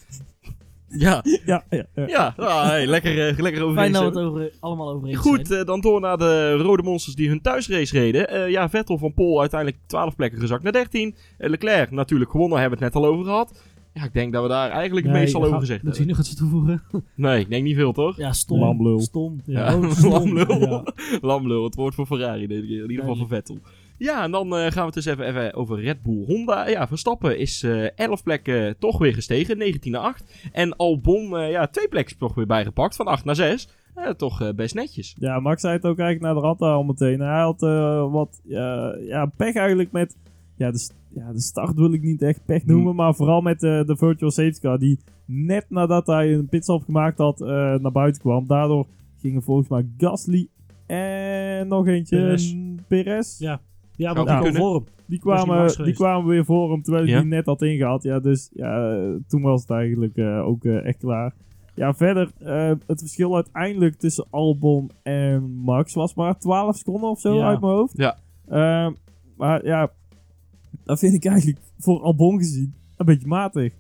ja, ja, ja, ja. ja. Ah, hey, lekker, eh, lekker over Fijn dat we het over, allemaal over eens Goed, eh, dan door naar de Rode Monsters die hun thuisrace reden. Eh, ja, Vettel van Pol uiteindelijk 12 plekken gezakt naar 13. Eh, Leclerc natuurlijk gewonnen, hebben we het net al over gehad. Ja, ik denk dat we daar eigenlijk het meest al over gezegd Moet je hebben. nog iets toevoegen? Nee, ik denk niet veel, toch? Ja, stom. Lamlul. Stom. Ja, oh, stom. lamlul. Ja. Lamlul, het woord voor Ferrari deze keer. In ieder geval voor Vettel. Ja, en dan eh, gaan we het dus even, even over Red Bull Honda. Ja, Verstappen is eh 11 plekken toch weer gestegen, 19 naar 8. En Albon, eh, ja, twee plekken toch weer bijgepakt, van 8 naar 6. Eh, toch eh, best netjes. Ja, Max zei het ook eigenlijk naar de rand al meteen. Hij had eh, wat ja, ja, pech eigenlijk met... Ja de, st- ja, de start wil ik niet echt pech noemen, maar vooral met eh, de virtual safety car. Die net nadat hij een pitstop gemaakt had, eh, naar buiten kwam. Daardoor gingen volgens mij Gasly en nog eentje, Perez. Perez. Ja. Ja, want die voor hem. Die kwamen, die kwamen weer voor hem, terwijl hij Ja. die net had ingehaald. Ja, dus ja, toen was het eigenlijk eh, ook echt klaar. Ja, verder, eh, het verschil uiteindelijk tussen Albon en Max was maar 12 seconden of zo Ja. uit mijn hoofd. Ja. Ehm, maar ja, dat vind ik eigenlijk voor Albon gezien een beetje matig.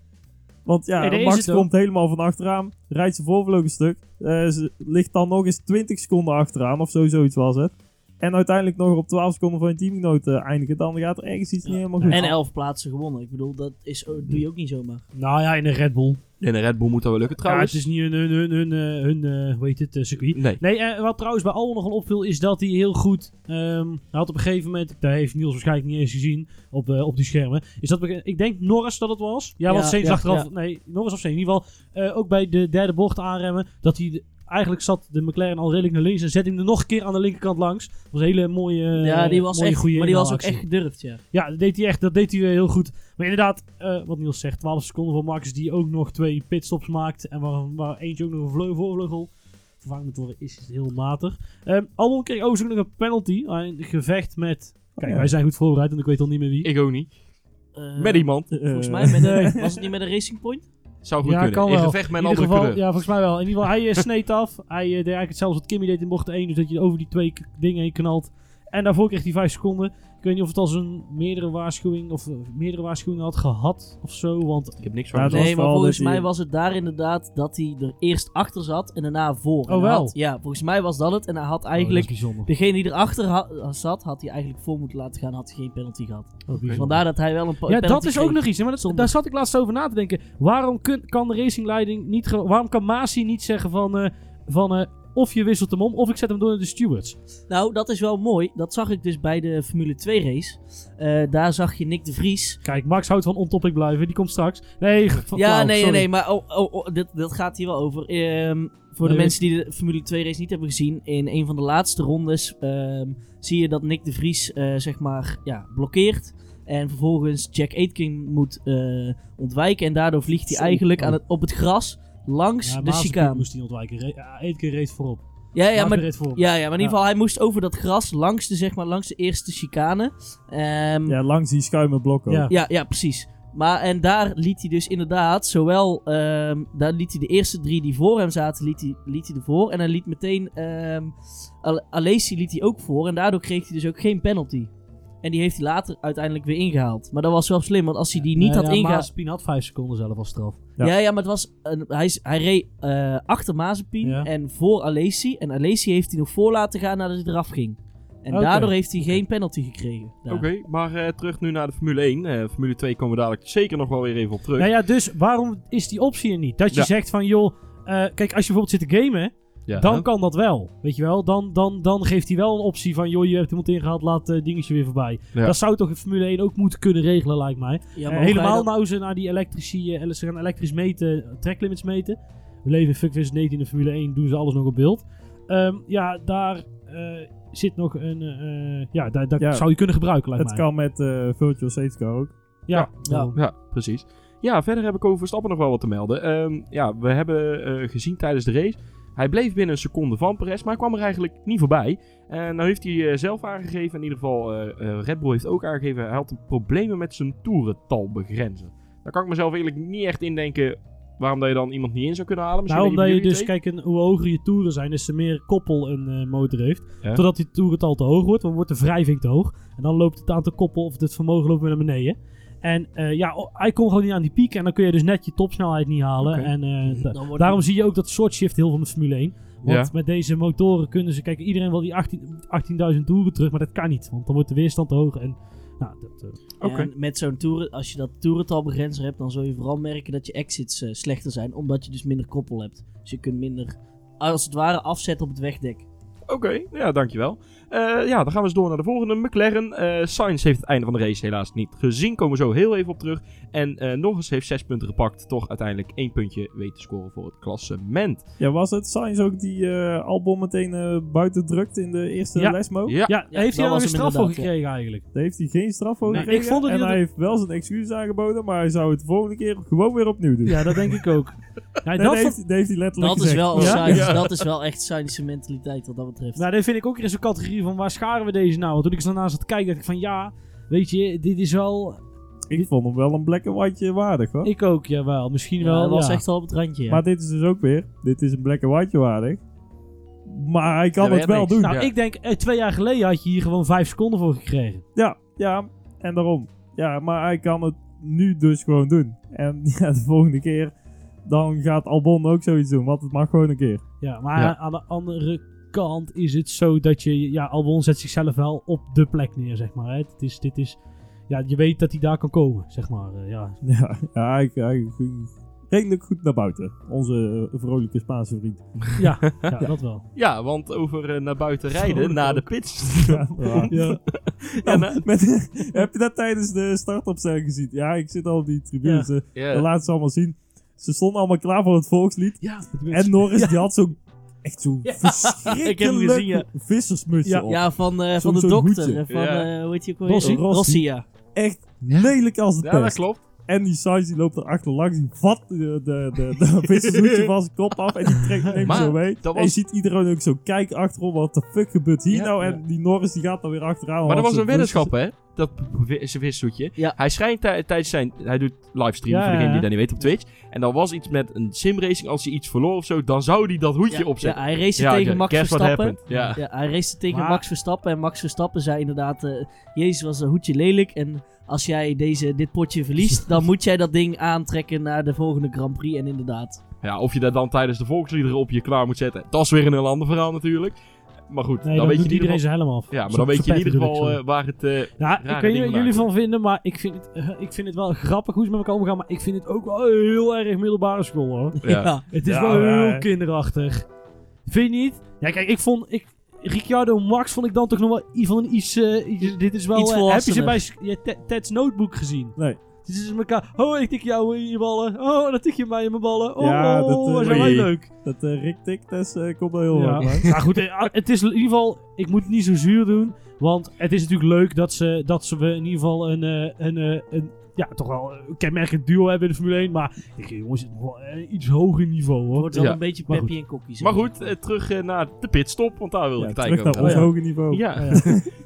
Want ja, Nee, Max komt helemaal van achteraan, rijdt zijn voorvleugel een stuk, eh, ze ligt dan nog eens 20 seconden achteraan of zo, zoiets was het. En uiteindelijk nog op 12 seconden van je teamgenoot eh, eindigen, dan gaat er ergens iets niet helemaal goed. En elf plaatsen gewonnen. Ik bedoel, dat is, oh, doe je ook niet zomaar. Nou ja, in een Red Bull. En de Red Bull moet dat wel lukken Ja, trouwens. het is niet hun, hun, hun, hun, eh, hun eh, hoe heet het, circuit. Nee. Nee, wat trouwens bij Albon nogal opviel, is dat hij heel goed... ehm, hij had op een gegeven moment, dat heeft Niels waarschijnlijk niet eens gezien op, eh, op die schermen, is dat, ik denk Norris dat het was. Ja, Ja, want Sainz ja, achteraf, ja. nee, Norris of Sainz. In ieder geval, eh, ook bij de derde bocht aanremmen, dat hij... Eigenlijk zat de McLaren al redelijk naar links en zet hem er nog een keer aan de linkerkant langs. Dat was een hele mooie, eh, ja, die was mooie echt, goede maar die was ook echt gedurfd, ja. Ja, dat deed hij echt. Dat deed hij weer heel goed. Maar inderdaad, eh, wat Niels zegt, 12 seconden voor Max, die ook nog twee pitstops maakt. En waar, waar eentje ook nog een vleu voorvleugel vervangen moet worden, is het heel matig. Ehm Albon kreeg overigens ook nog een penalty. Een gevecht met... Kijk, ja. wij zijn goed voorbereid en ik weet al niet meer wie. Ik ook niet. Eh, Met iemand. Eh, Volgens mij met, Nee. was het niet met een Racing Point? Zou goed Ja, kunnen. kan In wel. gevecht met een ieder andere geval, coureur. ja, volgens mij wel. In ieder geval, hij eh, sneed af. Hij eh, deed eigenlijk hetzelfde wat Kimmy deed in bocht 1. Dus dat je over die twee dingen heen knalt. En daarvoor kreeg hij 5 seconden. Ik weet niet of het als een meerdere waarschuwing of eh, meerdere waarschuwingen had gehad of zo. Want Ik heb niks van Nee, maar volgens mij was het daar inderdaad dat hij er eerst achter zat en daarna voor. En Oh, wel? had- ja, volgens mij was dat het. En hij had Oh, eigenlijk... Degene die erachter ha- zat, had hij eigenlijk voor moeten laten gaan, had hij geen penalty gehad. Oh. Vandaar dat hij wel een po- Ja, penalty dat is ook nog iets. hè, Maar dat, Zonde. daar zat ik laatst over na te denken. Waarom kun- kan de racingleiding niet... Waarom kan Masi niet zeggen van... eh, van eh, of je wisselt hem om, of ik zet hem door naar de stewards. Nou, dat is wel mooi. Dat zag ik dus bij de Formule 2 race. Eh, daar zag je Nick de Vries. Kijk, Max houdt van on-topic blijven. Die komt straks. Nee, van ja, nee, nee, sorry. nee, maar oh, oh, oh, dit, dat gaat hier wel over. Ehm, voor de mensen die de Formule 2 race niet hebben gezien, in een van de laatste rondes ehm, zie je dat Nick de Vries eh, zeg maar ja, blokkeert. En vervolgens Jack Aitken moet eh, ontwijken. En daardoor vliegt hij eigenlijk aan het, op het gras langs Ja, de chicane. moest hij ontwijken. Één keer reed voorop. Ja, ja, maar, reed voorop. ja, ja, maar in ieder Ja. geval, hij moest over dat gras langs de, zeg maar, langs de eerste chicane. Ehm, Ja, langs die schuime blokken. Ja. Ja, ja, precies. Maar en daar liet hij dus inderdaad zowel, ehm, daar liet hij de eerste drie die voor hem zaten, liet hij, liet hij ervoor. En hij liet meteen, ehm Al- Alessi liet hij ook voor. En daardoor kreeg hij dus ook geen penalty. En die heeft hij later uiteindelijk weer ingehaald. Maar dat was wel slim, want als hij die niet had ja, ingehaald... Mazepin had vijf seconden zelf als straf. Ja. Ja. ja, maar het was, een, hij, hij reed eh, achter Mazepin Ja. en voor Alessi. En Alessi heeft hij nog voor laten gaan nadat hij eraf ging. En daardoor heeft hij geen penalty gekregen. Oké, maar eh, terug nu naar de Formule 1. Eh, Formule 2 komen we dadelijk zeker nog wel weer even op terug. Nou ja, dus waarom is die optie er niet? Dat je Ja. zegt van, joh, eh, kijk, als je bijvoorbeeld zit te gamen, Ja, dan hè? kan dat wel. Weet je wel? Dan, dan, dan geeft hij wel een optie van, joh, je hebt iemand ingehaald, laat het dingetje weer voorbij. Ja. Dat zou toch in Formule 1 ook moeten kunnen regelen, lijkt mij. Ja, Eh, maar helemaal dat- nou ze naar die elektrische, eh, ze gaan elektrisch meten, tracklimits meten. We leven in Fuck 19 in de Formule 1, doen ze alles nog op beeld. Ehm, ja, daar eh, zit nog een, eh, ja, daar, daar Ja. zou je kunnen gebruiken, lijkt Het mij. kan met eh, Virtual Safety Car ook. Ja, Ja. Ja, precies. Ja, verder heb ik over Verstappen nog wel wat te melden. Ehm, ja, we hebben eh, gezien tijdens de race. Hij bleef binnen een seconde van Perez, maar hij kwam er eigenlijk niet voorbij. En nou heeft hij eh, zelf aangegeven, in ieder geval eh, eh, Red Bull heeft ook aangegeven, hij had problemen met zijn toerental begrenzen. Daar kan ik mezelf eigenlijk niet echt indenken waarom dat je dan iemand niet in zou kunnen halen. Misschien Nou, omdat je dus, twee? kijk, een, hoe hoger je toeren zijn, des te meer koppel een eh, motor heeft. Ja. Totdat die toerental te hoog wordt, dan wordt de wrijving te hoog. En dan loopt het aantal koppel of het vermogen loopt weer naar beneden. En eh, ja, hij kon gewoon niet aan die piek. En dan kun je dus net je topsnelheid niet halen. En eh, daarom zie je ook dat short shift heel van de Formule 1. Want Ja. met deze motoren kunnen ze... Kijk, iedereen wil die 18 18.000 toeren terug, maar dat kan niet. Want dan wordt de weerstand te hoog. En nou, dat, eh. En met zo'n toeren, als je dat toerentalbegrenzer hebt, dan zul je vooral merken dat je exits eh, slechter zijn, omdat je dus minder koppel hebt. Dus je kunt minder, als het ware, afzetten op het wegdek. Oké, ja, dankjewel. Eh ja, dan gaan we eens door naar de volgende. McLaren. Eh Sainz heeft het einde van de race helaas niet gezien. Komen we zo heel even op terug. En eh, nog eens heeft zes punten gepakt. Toch uiteindelijk één puntje weten te scoren voor het klassement. Ja, was het Sainz ook die eh Albon meteen eh, buiten drukt in de eerste Ja. lesmo? Ja, ja, Ja, heeft hij was een straf voor gekregen eigenlijk? Daar heeft hij geen straf voor Nee, gekregen. ik vond het en niet hij heeft wel zijn excuus aangeboden, maar hij zou het de volgende keer gewoon weer opnieuw doen. Ja, dat denk ik ook. Ja, Nee, dat dat, heeft, dat heeft hij letterlijk Dat is, wel Ja? Sainz, Ja. dat is wel echt Sainz's mentaliteit wat dat betreft. Nou, dat vind ik ook weer in zo'n categorie van waar scharen we deze nou? Want toen ik zo naast zat te kijken, dacht ik van ja, weet je, dit is wel... Ik vond hem wel een black and whiteje waardig hoor. Ik ook, jawel. Misschien ja, wel, dat was ja. echt wel op het randje. Ja. Maar dit is dus ook weer, dit is een black and whiteje waardig. Maar hij kan het wel niks. doen. Nou, Ja. ik denk, eh, twee jaar geleden had je hier gewoon vijf seconden voor gekregen. Ja, ja, en daarom. Ja, maar hij kan het nu dus gewoon doen. En ja, de volgende keer, dan gaat Albon ook zoiets doen, want het mag gewoon een keer. Ja, maar Ja. aan de andere kant is het zo dat je... Ja, Albon zet zichzelf wel op de plek neer, zeg maar. Hè. Het is, dit is... Ja, je weet dat hij daar kan komen, zeg maar. eh, ja. Ja, ja hij, hij- redelijk goed naar buiten. Onze eh, vrolijke Spaanse vriend. Ja, ja, dat wel. Ja, want over eh, naar buiten rijden, na de pits. Ja, ja. Ja. Ja, na- Met- heb je dat tijdens de startopstelling gezien? Ja, ik zit al op die tribune. Ja. Laten ze allemaal zien. Ze stonden allemaal klaar voor het volkslied. Ja, En Norris die had zo'n echt zo'n Ja, verschrikkelijk ik heb hem gezien, ja. vissersmutsje Ja, op. Ja, van, eh, van de dokter. hoedje. eh, Van, Ja. eh, hoe heet je ook? Rossi. Rossi, ja. Echt lelijk als het Ja, dat klopt. En die Sainz die loopt erachter langs, die vat de, de, de, de vissershoedje van zijn kop af en die trekt hem zo mee. En je ziet iedereen ook zo kijken achterom, wat de fuck gebeurt hier Ja, nou? En ja. die Norris die gaat dan weer achteraan. Maar dat was een zijn weddenschap, hè? Dat vi- zijn viszoetje. Ja. Hij schijnt tij- tijdens zijn... Hij doet livestream, Ja, voor degene ja, die dat niet weet, op Twitch. En dan was iets met een simracing. Als hij iets verloor of zo, dan zou hij dat hoedje Ja, opzetten. ja, hij race Ja, tegen Max Verstappen. Ja. Ja, hij race tegen Maar- Max Verstappen. En Max Verstappen zei inderdaad: eh, Jezus was een hoedje lelijk. En als jij deze, dit potje verliest, dan moet jij dat ding aantrekken naar de volgende Grand Prix. En inderdaad. Ja, of je dat dan tijdens de volksliederen op je klaar moet zetten. Dat is weer een heel ander verhaal natuurlijk. Maar goed, Nee, dan weet je doet in ieder iedereen geval... zijn helm af. Ja, maar Zo- dan weet je in ieder geval eh, waar het... eh, Ja, rare ik weet niet wat jullie van vinden, maar ik vind, het, eh, ik vind het wel grappig hoe ze met elkaar omgaan. Maar ik vind het ook wel heel erg middelbare school hoor. Ja. Het is Ja, wel heel kinderachtig. Vind je niet? Ja, kijk, ik vond... Ik, Ricciardo Max vond ik dan toch nog wel van een iets... iets- dit is wel... Iets heb je ze bij Ted's Notebook gezien? Nee. Dit is elkaar... Oh, ik tik jou in je ballen. Oh, dan tik je mij in mijn ballen. Oh, Ja, oh, dat, oh, eh, dat is wel leuk. Dat eh Rick Tik test eh, komt wel heel Ja. hard. Maar goed, eh, het is in ieder geval... Ik moet het niet zo zuur doen. Want het is natuurlijk leuk dat ze, dat ze we in ieder geval een... eh, een, eh, een ja, toch wel een kenmerkend duo hebben in de Formule 1. Maar ik, jongens, het wordt wel een iets hoger niveau Het hoor. wordt wel Ja. een beetje Peppy en Kokkie. Maar goed, terug naar de pitstop, want daar wil Ja, ik het terug eigenlijk naar over ons hebben. hoge niveau. Ja,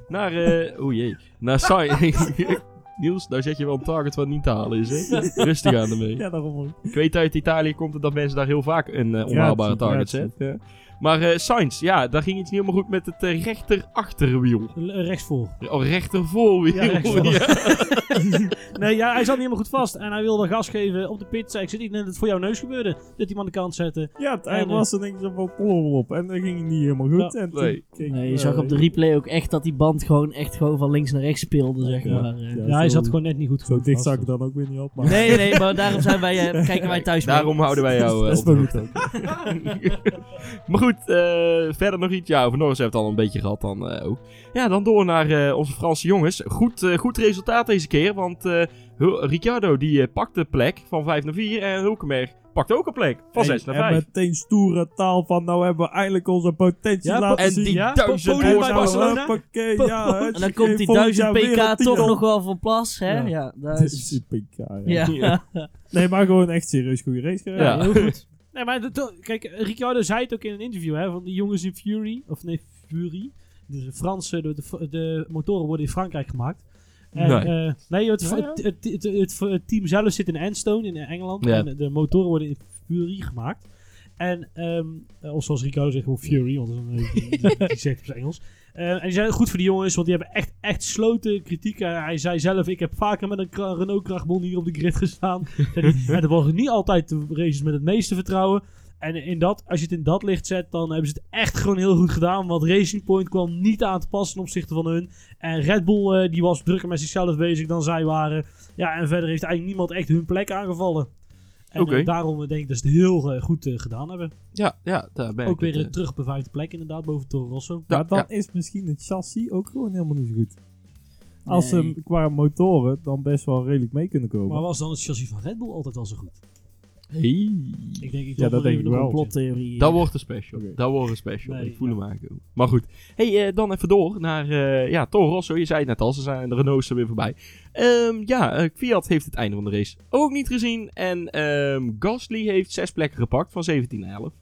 naar... eh oh jee. Naar Sainz. Niels, nou zet je wel een target wat niet te halen is, hè? Rustig aan ermee. Ja, daarom ook. Ik weet uit Italië komt het dat mensen daar heel vaak een eh, onhaalbare target zetten. Maar eh Sainz, ja, daar ging iets niet helemaal goed met het eh, rechter achterwiel. Eh, Rechtsvoor. Oh, rechter voorwiel. Ja, rechtsvoor. Ja. Nee, ja, hij zat niet helemaal goed vast. En hij wilde gas geven op de pit. Zei, ik zit niet net dat het voor jouw neus gebeurde. Dat hij hem aan de kant zette. Ja, het eind En, eh, was er denk ik zo van pollen op. En dan ging het niet helemaal goed. Ja. en Nee. ging, Nee, je zag op de replay ook echt dat die band gewoon echt gewoon van links naar rechts speelde, zeg Ja. maar. Ja, Ja, hij zat gewoon net niet goed Zo dicht zag ik dan ook weer niet op. Maar Nee, nee, maar daarom zijn wij, kijken wij thuis mee. Daarom houden wij jou dat is de wel hoogte. goed. Goed, eh, verder nog iets. Ja, over Norris heeft het al een beetje gehad dan eh, ook. Ja, dan door naar eh, onze Franse jongens. Goed, eh, goed resultaat deze keer, want eh, Ricciardo die eh, pakt de plek van 5 naar 4 en Hulkenberg pakt ook een plek van 6 naar En 5. meteen stoere taal van nou hebben we eindelijk onze potentie Ja, laten En zien. die Ja, duizend bij Barcelona. ja, En dan komt die volgend 1000 jaar weer pk toch nog wel van pas, hè? Ja. Het is pk, ja. Ja. Nee, maar gewoon echt serieus goede race gereden. Ja. heel goed. Nee, maar dat- kijk, Ricciardo zei het ook in een interview, hè, van die jongens in Fury, of nee, Fury. Dus de Franse, de, de, de motoren worden in Frankrijk gemaakt. En, Nee. eh, nee, het. Het, het, het, het- het team zelf zit in Enstone in Engeland. Ja. En de motoren worden in Fury gemaakt. En, ehm eh, of zoals Rico zegt, gewoon Fury, want dat is een, die, zegt het op zijn Engels. Eh, en die zijn goed voor die jongens, want die hebben echt, echt sloten kritiek. Eh, hij zei zelf, ik heb vaker met een Renault krachtbon hier op de grid gestaan. En dat was niet altijd de races met het meeste vertrouwen. En in dat, als je het in dat licht zet, dan hebben ze het echt gewoon heel goed gedaan. Want Racing Point kwam niet aan te passen ten opzichte van hun. En Red Bull eh, die was drukker met zichzelf bezig dan zij waren. Ja, en verder heeft eigenlijk niemand echt hun plek aangevallen. En Oké. eh, daarom denk ik dat ze het heel eh, goed eh, gedaan hebben. Ja, ja, daar ben Ook ik weer het, eh, terug op de vijfde plek inderdaad, boven Toro Rosso. Ja, Maar dan ja. is misschien het chassis ook gewoon helemaal niet zo goed. Als Nee. ze qua motoren dan best wel redelijk mee kunnen komen. Maar was dan het chassis van Red Bull altijd wel zo goed? Hey. Ik denk, ik Ja, dat denk even ik wel. Complottheorie. Dat wordt een special. Dat wordt een special. Nee, ik voel ja. hem aankomen. Maar goed. hey, eh, dan even door naar eh, ja, Toro Rosso. Je zei het net al, ze zijn de Renaults er weer voorbij. Ehm, ja, eh, Fiat heeft het einde van de race ook niet gezien. En ehm Gasly heeft zes plekken gepakt van 17 naar 11.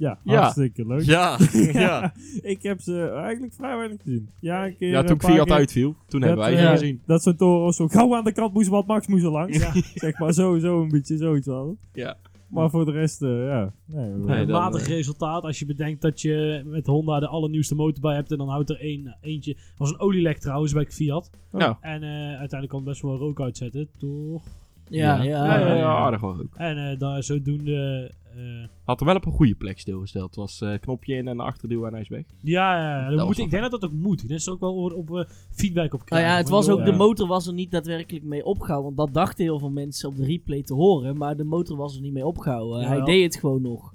Ja, Ja. hartstikke leuk. Ja, ja. Ik heb ze eigenlijk vrij weinig gezien. Ja, een keer ja toen Fiat keer uitviel, toen hebben wij eh, ze gezien. Dat zo'n Toro zo gauw aan de kant moest, want Max moest er langs. Zeg maar sowieso een beetje zoiets wel. Ja. Maar voor de rest, eh, ja. Nee, Nee, een dan, matig eh, resultaat als je bedenkt dat je met Honda de allernieuwste motor bij hebt. En dan houdt er één, eentje. was een olielek trouwens bij Fiat. Nou, En eh, uiteindelijk kan het best wel rook uitzetten, toch? Ja, ja. ja, ja, ja. aardig wel ook. En eh, daar zodoende... eh, Had er wel op een goede plek stilgesteld. Het was eh, knopje in en achterduw en hij is weg. ja, ja, dat was moet, wel ik denk dat dat ook moet. Daar is ook wel op, op eh, feedback op Nou krijgen. ja, het was ook, eh, de motor was er niet daadwerkelijk mee opgehouden. Want dat dachten heel veel mensen op de replay te horen. Maar de motor was er niet mee opgehouden. Hij Jawel. deed het gewoon nog.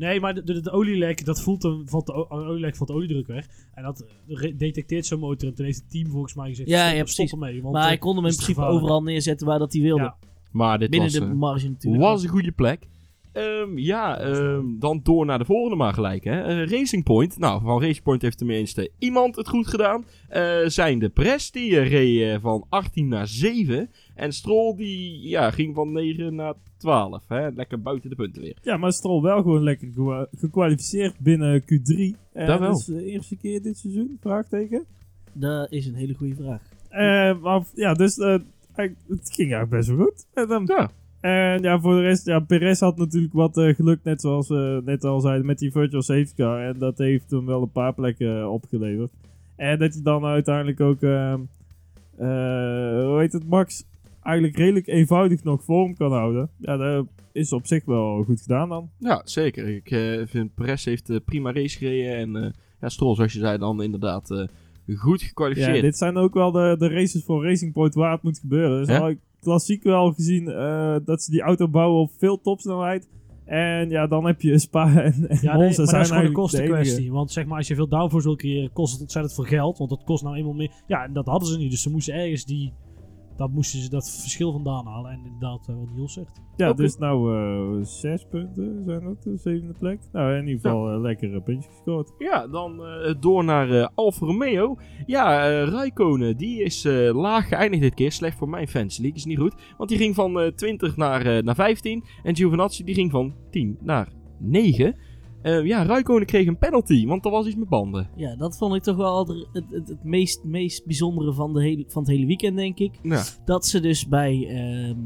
Nee, maar de, de, de olielek, dat voelt dan, valt de olielek valt de oliedruk weg. En dat eh, detecteert zo'n motor. En toen heeft het team volgens mij gezegd, Ja, stop, ja, precies. ermee. Want, maar hij eh, kon hem in principe gevaarlijk. overal neerzetten waar dat hij wilde. Ja. Maar dit Binnen was, de eh, marge natuurlijk. was een goede plek. Ehm, ja, ehm, dan door naar de volgende maar gelijk. Hè. Eh, Racing Point. Nou, van Racing Point heeft tenminste iemand het goed gedaan. Eh, zijn de Press, die eh, reed eh, van 18 naar 7. En Stroll, die ja, ging van 9 naar 12. Hè. Lekker buiten de punten weer. Ja, maar Stroll wel gewoon lekker gekwalificeerd binnen Q3. En Dat wel. Dat is de eerste keer dit seizoen, vraagteken. Dat is een hele goede vraag. Eh, maar ja, dus eh, het ging eigenlijk best wel goed. En, dan, Ja. En ja, voor de rest, ja, Perez had natuurlijk wat eh, geluk, net zoals we net al zeiden, met die virtual safety car. En dat heeft hem wel een paar plekken eh, opgeleverd. En dat hij dan uiteindelijk ook, eh, eh, hoe heet het, Max eigenlijk redelijk eenvoudig nog vorm kan houden. Ja, dat is op zich wel goed gedaan dan. Ja, zeker. Ik eh, vind Perez heeft prima race gereden. En eh ja, Stroll, zoals je zei, dan inderdaad eh, goed gekwalificeerd. Ja, dit zijn ook wel de, de races voor Racing Point waar het moet gebeuren. Dus klassiek wel gezien eh, dat ze die auto bouwen op veel topsnelheid. En ja, dan heb je Spa en, en Ja, nee, Monza maar dat is gewoon zijn een kostenkwestie. Want zeg maar, als je veel downforce wil creëren, kost het ontzettend veel geld. Want dat kost nou eenmaal meer. Ja, en dat hadden ze niet. Dus ze moesten ergens die. Dat moesten ze dat verschil vandaan halen. En inderdaad, eh, wat Niels zegt. Ja, Oké. dus nou eh, zes punten zijn dat, de zevende plek. Nou, in ieder geval eh, lekker een puntje gescoord. Ja, dan eh, door naar eh, Alfa Romeo. Ja, eh Raikkonen, die is eh, laag geëindigd dit keer. Slecht voor mijn fans league, is niet goed. Want die ging van eh 20 naar, eh, naar 15. En Giovinazzi die ging van 10 naar 9. Eh, ja, Raikkonen kreeg een penalty, want er was iets met banden. Ja, dat vond ik toch wel het, het, het, meest, meest bijzondere van, de hele, van het hele weekend, denk ik. Ja, Dat ze dus bij... ehm,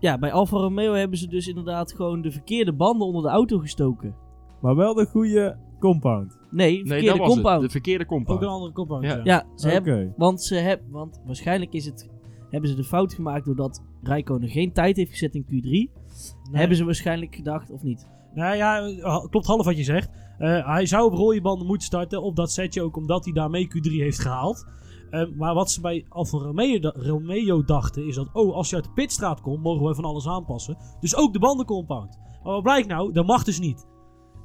ja, bij Alfa Romeo hebben ze dus inderdaad gewoon de verkeerde banden onder de auto gestoken. Maar wel de goede compound. Nee, nee, verkeerde dat was compound. het. De verkeerde Ook een compound. andere compound. Ja. Ja. Ja, ze hebben, want, ze heb, want waarschijnlijk is het, hebben ze de fout gemaakt doordat Rijkonen geen tijd heeft gezet in Q3. Nee. Hebben ze waarschijnlijk gedacht, of niet? Nou ja, eh, klopt half wat je zegt. Eh, hij zou op rode banden moeten starten op dat setje ook omdat hij daarmee Q3 heeft gehaald. Eh, maar wat ze bij Alfa Romeo, Romeo dachten is dat, oh, als je uit de pitstraat komt, mogen we van alles aanpassen. Dus ook de bandencompound. Maar wat blijkt nou? Dat mag dus niet.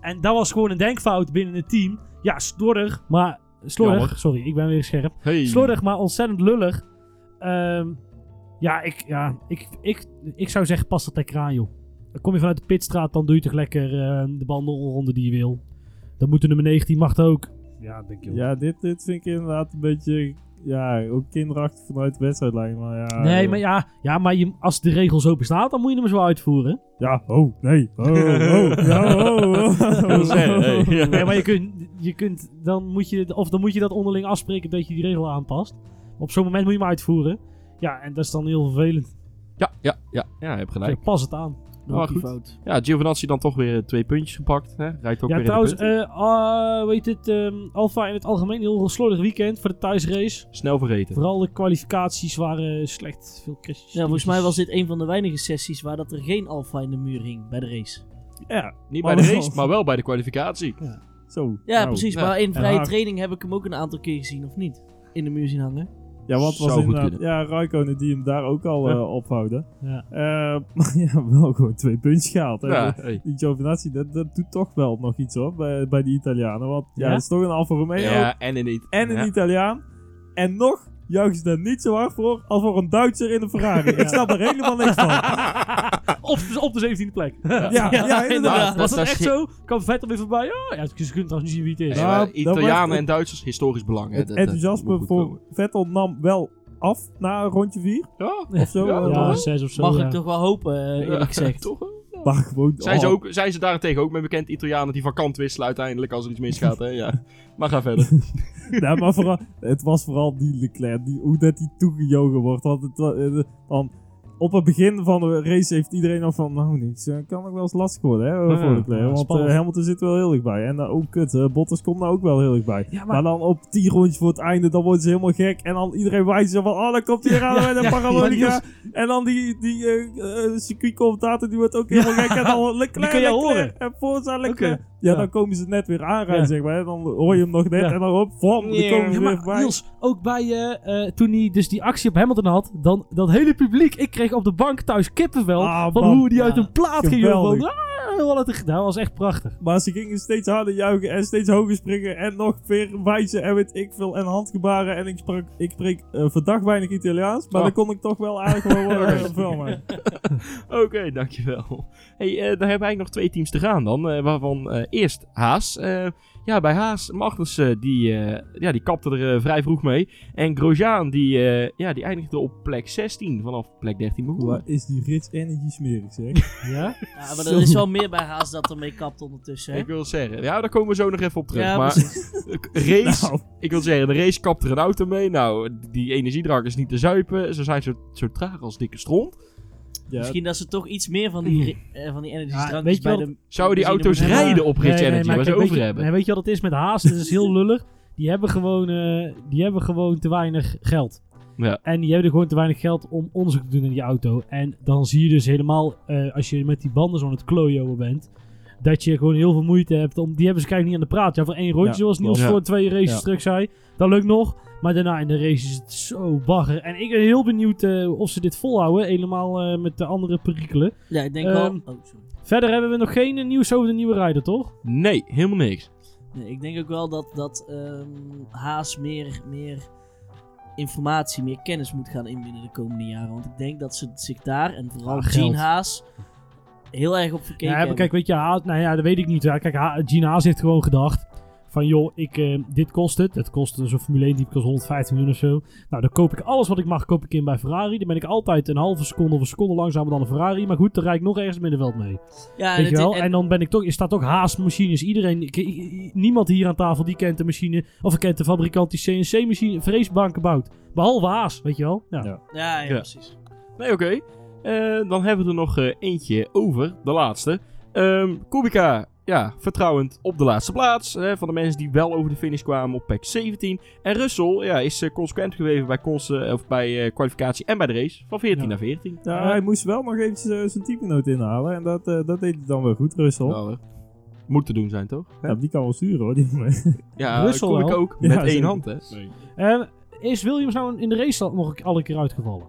En dat was gewoon een denkfout binnen het team. Ja, slordig, maar... Slordig, Jammer. sorry, ik ben weer scherp. Hey. Slordig, maar ontzettend lullig. Ehm, ja, ik, ja ik, ik, ik zou zeggen, pas dat aan, joh. Dan kom je vanuit de pitstraat, dan doe je toch lekker eh, de bandenronde die je wil. Dan moet de nummer 19 mag het ook. Ja, denk je Ja, dit, dit vind ik inderdaad een beetje... Ja, ook kinderachtig vanuit de wedstrijdlijn. Maar ja, Nee, maar ja, ja maar je, als de regel zo bestaat, dan moet je hem zo uitvoeren. Ja, oh, nee. Oh, oh, ja, oh, oh. zeggen, ja. Nee, maar je kunt, je kunt dan moet je, of dan moet je dat onderling afspreken dat je die regel aanpast. Op zo'n moment moet je hem uitvoeren. Ja, en dat is dan heel vervelend. Ja, ja, ja, ja, je hebt gelijk. Pas het aan. Rookie goed. fout. Ja, Giovinazzi dan toch weer twee puntjes gepakt. Hè? Rijdt ook ja, weer trouwens, in eh ah, weet het, ehm Alfa in het algemeen een heel slordig weekend voor de thuisrace. Snel vergeten. Vooral de kwalificaties waren slecht. Veel crashes. Ja, volgens mij was dit een van de weinige sessies waar dat er geen alfa in de muur hing bij de race. Ja, Niet maar bij de wel. race, maar wel bij de kwalificatie. zo. Ja, nou. precies. ja. Maar in vrije training heb ik hem ook een aantal keer gezien, of niet? In de muur zien hangen. Ja, wat was inderdaad... kunnen. Ja, Raikkonen die hem daar ook al Ja. eh, ophouden. Ja. Eh, maar ja, wel gewoon twee puntjes gehaald. hè. Ja, hey. Die Giovinazzi, dat, dat doet toch wel nog iets hoor, bij, bij die Italianen. Want ja, Ja? het is toch een Alfa Romeo ja en in niet. en een ja. Italiaan. En nog juichen ze daar niet zo hard voor als voor een Duitser in een Ferrari. Ik snap er helemaal niks van. op, op de 17e plek. Ja, ja, inderdaad. inderdaad. Was dat echt ge- zo? Kwam Vettel weer voorbij? Oh, ja, ze kunnen trouwens niet zien wie het is. Ja, maar dat Italianen en Duitsers, historisch belang. Hè? Het enthousiasme voor. Vettel nam wel af na rondje 4 Ja, of zo. Ja, eh, Ja, zes of zo. Mag ja. ik toch wel hopen, eh, eerlijk Ja, gezegd. Toch? Maar gewoon... Zijn, ze oh, ook, zijn ze daarentegen ook met bekend Italianen die van kant wisselen uiteindelijk als er iets misgaat? Hè? Ja. Maar ga verder. Ja, maar vooral, het was vooral die Leclerc, die, hoe dat die toegejogen wordt. Want het, eh, van, op het begin van de race heeft iedereen nog van, nou niets, eh, kan ook wel eens lastig worden hè, Ja, voor de play. ja, want eh, Hamilton zit wel heel dichtbij. En uh, ook kut, eh, Bottas komt nou ook wel heel dichtbij. Ja, Maar, dan op 10 rondjes voor het einde, dan worden ze helemaal gek. En dan iedereen wijst zo van, oh dan komt hij eraan met een parabolica. En dan die, die circuitcommentator, die wordt ook helemaal gek. En dan Leclerc, kun je Leclerc, horen. En Forza Leclerc. Ja, Ja. dan komen ze net weer aanrijden, Ja. zeg maar. Dan hoor je hem nog net Ja. en dan op, vam, dan komen ze Ja, weer maar voorbij. Niels, ook bij eh, eh, toen hij dus die actie op Hamilton had, dan dat hele publiek, ik kreeg op de bank thuis kippenvel Ah, van man. hoe die uit een plaat ging. Van, wat het- dat was echt prachtig. Maar ze gingen steeds harder juichen en steeds hoger springen en nog weer wijzen en weet ik veel en handgebaren. En ik, sprak, ik spreek eh, verdacht weinig Italiaans, maar Oh. dan kon ik toch wel aardig wel worden filmen. Oké, dankjewel. Hey, dan hebben we eigenlijk nog twee teams te gaan dan. eh, waarvan eerst Haas. Eh, ja, bij Haas, Magnussen, die, eh, ja, die kapte er eh, vrij vroeg mee. En Grosjean, die, eh, ja, die eindigde op plek 16 vanaf plek 13 begonnen. Wat is die Rich Energy smerig zeg. Ja? Ja, maar er is wel meer bij Haas dat ermee kapt ondertussen. Hè? Ik wil zeggen, ja, daar komen we zo nog even op terug. Ja, maar race, Nou, ik wil zeggen, de race kapt er een auto mee. Nou, die energiedrank is niet te zuipen. Ze zijn zo, zo traag als dikke stront. Ja, Misschien dat ze toch iets meer van die, eh, van die energy Ja, drankjes weet je bij de... Zouden die auto's hebben? rijden op Rich Energy, waar ze kijk, weet over je- hebben? nee, weet je wat het is met Haas? Het is heel lullig. Die hebben gewoon, eh, die hebben gewoon te weinig geld. Ja. En die hebben gewoon te weinig geld om onderzoek te doen in die auto. En dan zie je dus helemaal, eh, als je met die banden zo aan het klojoen bent, dat je gewoon heel veel moeite hebt. Om, die hebben ze kijk niet aan de praat. Ja, voor één rondje, Ja, zoals Niels klopt. voor twee races Ja. terug zei. Dat lukt nog. Maar daarna in de race is het zo bagger. En ik ben heel benieuwd eh, of ze dit volhouden. Helemaal eh, met de andere perikelen. Ja, ik denk Ehm, wel... Oh, sorry. Verder hebben we nog geen eh, nieuws over de nieuwe rijder, toch? Nee, helemaal niks. Nee, ik denk ook wel dat, dat ehm, Haas meer, meer informatie, meer kennis moet gaan inbinnen de komende jaren. Want ik denk dat ze zich daar, en vooral Gene geld. Haas, heel erg op verkeken Ja, maar kijk, weet je, Haas, nou ja, dat weet ik niet. Ja, kijk, Ha- Gene Haas heeft gewoon gedacht van, joh, ik, eh, dit kost het. Het kost zo'n Formule 1 die kost 115 miljoen of zo. Nou, dan koop ik alles wat ik mag, koop ik in bij Ferrari. Dan ben ik altijd een halve seconde of een seconde langzamer dan een Ferrari. Maar goed, dan rijd ik nog ergens in het middenveld mee. ja, weet je wel? en- En dan ben ik toch, er staat ook Haas machines. Iedereen, ik- ik- niemand hier aan tafel die kent de machine, of kent de fabrikant die CNC-machine, vreesbanken bouwt. Behalve Haas, weet je wel? Ja. Ja. ja, ja, Ja. precies. Nee, oké. Eh, dan hebben we er nog eh, eentje over, de laatste. Ehm Kubica, ja, vertrouwend op de laatste plaats. eh, van de mensen die wel over de finish kwamen op pack 17. En Russell ja, is eh, consequent gebleven bij, cons- eh, of bij eh, kwalificatie en bij de race. Van 14 Ja. naar 14. ja, hij moest wel nog eventjes zijn teamgenoot inhalen en dat, eh, dat deed hij dan wel goed, Russell. Nou, moet te doen zijn, toch? Ja, die kan wel sturen hoor. Die. Ja, Russell Kubica wel. ook. Ja, Met één zeker. hand, hè. En is Williams nou in de race nog al een keer uitgevallen?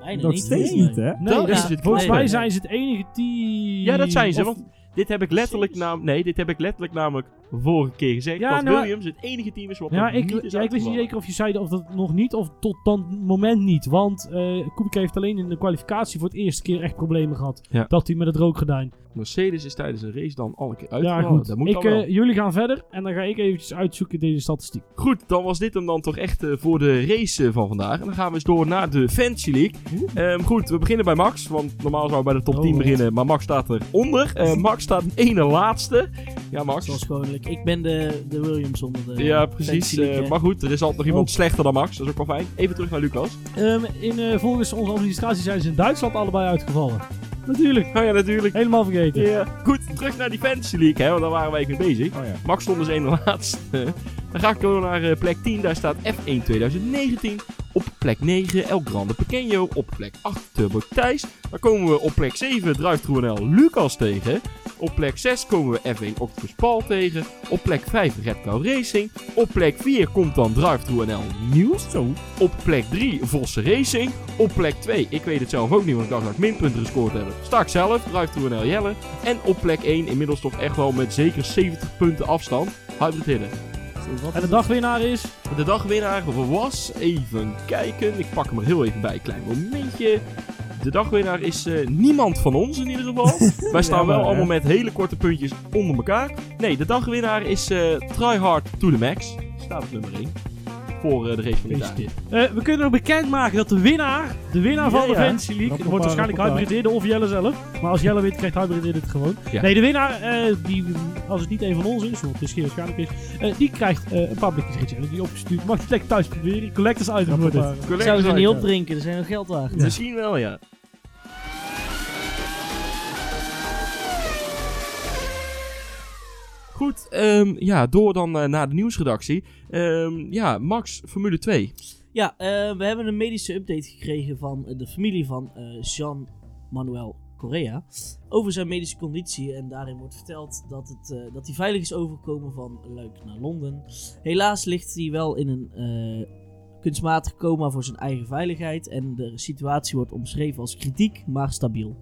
Bijna nog steeds nee. niet, hè? Nee, Dat dus is het volgens mij zijn ze het enige team. Ja, dat zijn ze. Of- Want dit heb ik letterlijk, nam nee, dit heb ik letterlijk namelijk vorige keer gezegd. Ja, dat nou, Williams het enige team is wat Ja, ik, niet is ja, ik wist niet zeker of je zei of dat nog niet of tot dat moment niet. Want eh Kubica heeft alleen in de kwalificatie voor het eerste keer echt problemen gehad. Ja. Dat hij met het rookgordijn. Mercedes is tijdens een race dan al een keer Ja, uitgevallen. goed. Dat moet Ik, dan wel. eh, jullie gaan verder en dan ga ik eventjes uitzoeken deze statistiek. Goed, dan was dit hem dan toch echt eh, voor de race eh, van vandaag. En dan gaan we eens door naar de Fantasy League. Ehm, goed, we beginnen bij Max. Want normaal zouden we bij de top Oh, 10 God. beginnen. Maar Max staat eronder. Eh Max staat ene laatste. Ja, Max. Zoals gewoonlijk. Ik ben de, de Williams onder de... Ja, precies. Maar goed, er is altijd nog iemand Oh. slechter dan Max. Dat is ook wel fijn. Even terug naar Lucas. Ehm, in, volgens onze administratie zijn ze in Duitsland allebei uitgevallen. Natuurlijk. Oh ja, natuurlijk. Helemaal vergeten. Ja. Goed, terug naar die Fantasy League, hè, want daar waren wij mee bezig. Oh ja. Max stond dus één laatste. Dan ga ik door naar eh, plek 10, daar staat F1 2019. Op plek 9 El Grande Pequeño. Op plek 8 Turbo Thijs. Dan komen we op plek 7 Drive Lucas tegen. Op plek 6 komen we F1 Octopus Paul tegen. Op plek 5 Red Cow Racing. Op plek 4 komt dan Drive NL Nieuws. Op plek 3 Vossen Racing. Op plek 2, ik weet het zelf ook niet, want ik dacht dat ik minpunten gescoord heb. Sta ik zelf, Drive NL Jelle. En op plek 1, inmiddels toch echt wel met zeker 70 punten afstand, Hybrid Hidden. En de dagwinnaar is... De dagwinnaar was, even kijken, ik pak hem er heel even bij, klein momentje. De dagwinnaar is eh, niemand van ons in ieder geval. Wij staan Ja, wel allemaal met hele korte puntjes onder elkaar. Nee, de dagwinnaar is eh Try Hard to the Max. Staat op nummer 1. Voor eh, de race van de dag. Eh, we kunnen nog bekendmaken dat de winnaar, de winnaar van Ja, de. Fantasy League, dat wordt waarschijnlijk. Hybrid of Jelle zelf. Maar als Jelle wint, krijgt Hybrid het gewoon. Ja. Nee, de winnaar, eh, die, als het niet een van ons is, want het is geen waarschijnlijk is, eh, die krijgt eh, een public ritje. Die opgestuurd. Mag je lekker thuis proberen. Collectors item wordt het. Ik zou ze niet opdrinken, dat zijn nog geld waard. Ja. Misschien wel, ja. Goed, ehm, ja, door dan eh, naar de nieuwsredactie. Ehm, ja, Max, Formule 2. Ja, eh, we hebben een medische update gekregen van eh, de familie van eh, Jean-Manuel Correa. Over zijn medische conditie. En daarin wordt verteld dat, het, dat hij veilig is overgekomen van Luik naar Londen. Helaas ligt hij wel in een kunstmatig coma voor zijn eigen veiligheid. En de situatie wordt omschreven als kritiek, maar stabiel.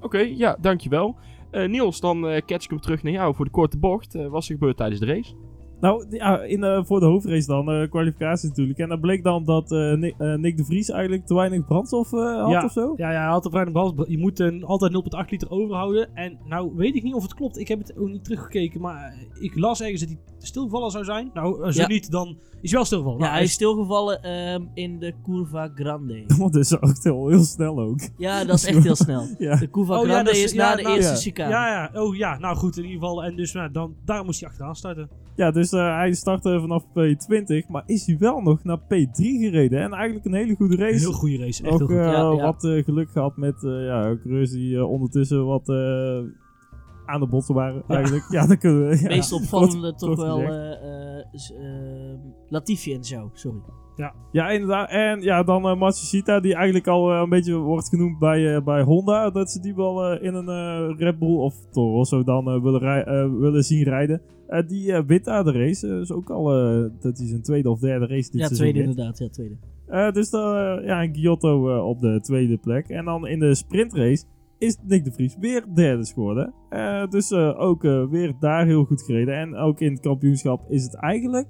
Oké, ja, dankjewel. Eh Niels, dan eh catch ik hem terug naar jou voor de korte bocht. Eh, wat is er gebeurd tijdens de race? Nou, ja, in, eh, voor de hoofdrace dan, eh, kwalificatie natuurlijk. En dan bleek dan dat eh, Nick, Nick de Vries eigenlijk te weinig brandstof eh, had Ja. of zo. Ja, ja, hij had er weinig brand. Je moet een, altijd 0,8 liter overhouden. En nou weet ik niet of het klopt. Ik heb het ook niet teruggekeken. Maar ik las ergens dat hij stilgevallen zou zijn. Nou, zo Ja. niet, dan is hij wel stilgevallen. Ja, Nou, hij is stilgevallen ehm, in de Curva Grande. Want dat is ook heel, heel snel ook. Ja, dat is echt heel snel. Ja. De Curva Oh, Grande is- is, ja, na de nou, eerste ja. chicane. Ja, ja. Oh ja, nou goed in ieder geval. En dus nou, dan, daar moest hij achteraan starten. Ja, dus eh, hij startte vanaf P20, maar is hij wel nog naar P3 gereden. En eigenlijk een hele goede race. Heel goede race. Echt ook heel goed. eh, Ja, ja. wat eh, geluk gehad met eh ja, coureurs die ondertussen wat eh, aan de botsen waren eigenlijk. Ja, dan kunnen we... Ja, meest opvallende toch wel eh, eh, ehm, Latifi en zo, sorry. Ja, inderdaad. En ja, dan eh Matsushita, die eigenlijk al eh, een beetje wordt genoemd bij, eh, bij Honda. Dat ze die wel in een Red Bull of Toro Rosso dan willen, rij- willen zien rijden. Die wint daar de race. Is ook al dat hij zijn tweede of derde race dit Ja, seizoen tweede wint. inderdaad, ja, tweede. Dus dan, ja, en Giotto op de tweede plek. En dan in de sprintrace is Nick de Vries weer derde geworden. Dus ook weer daar heel goed gereden. En ook in het kampioenschap is het eigenlijk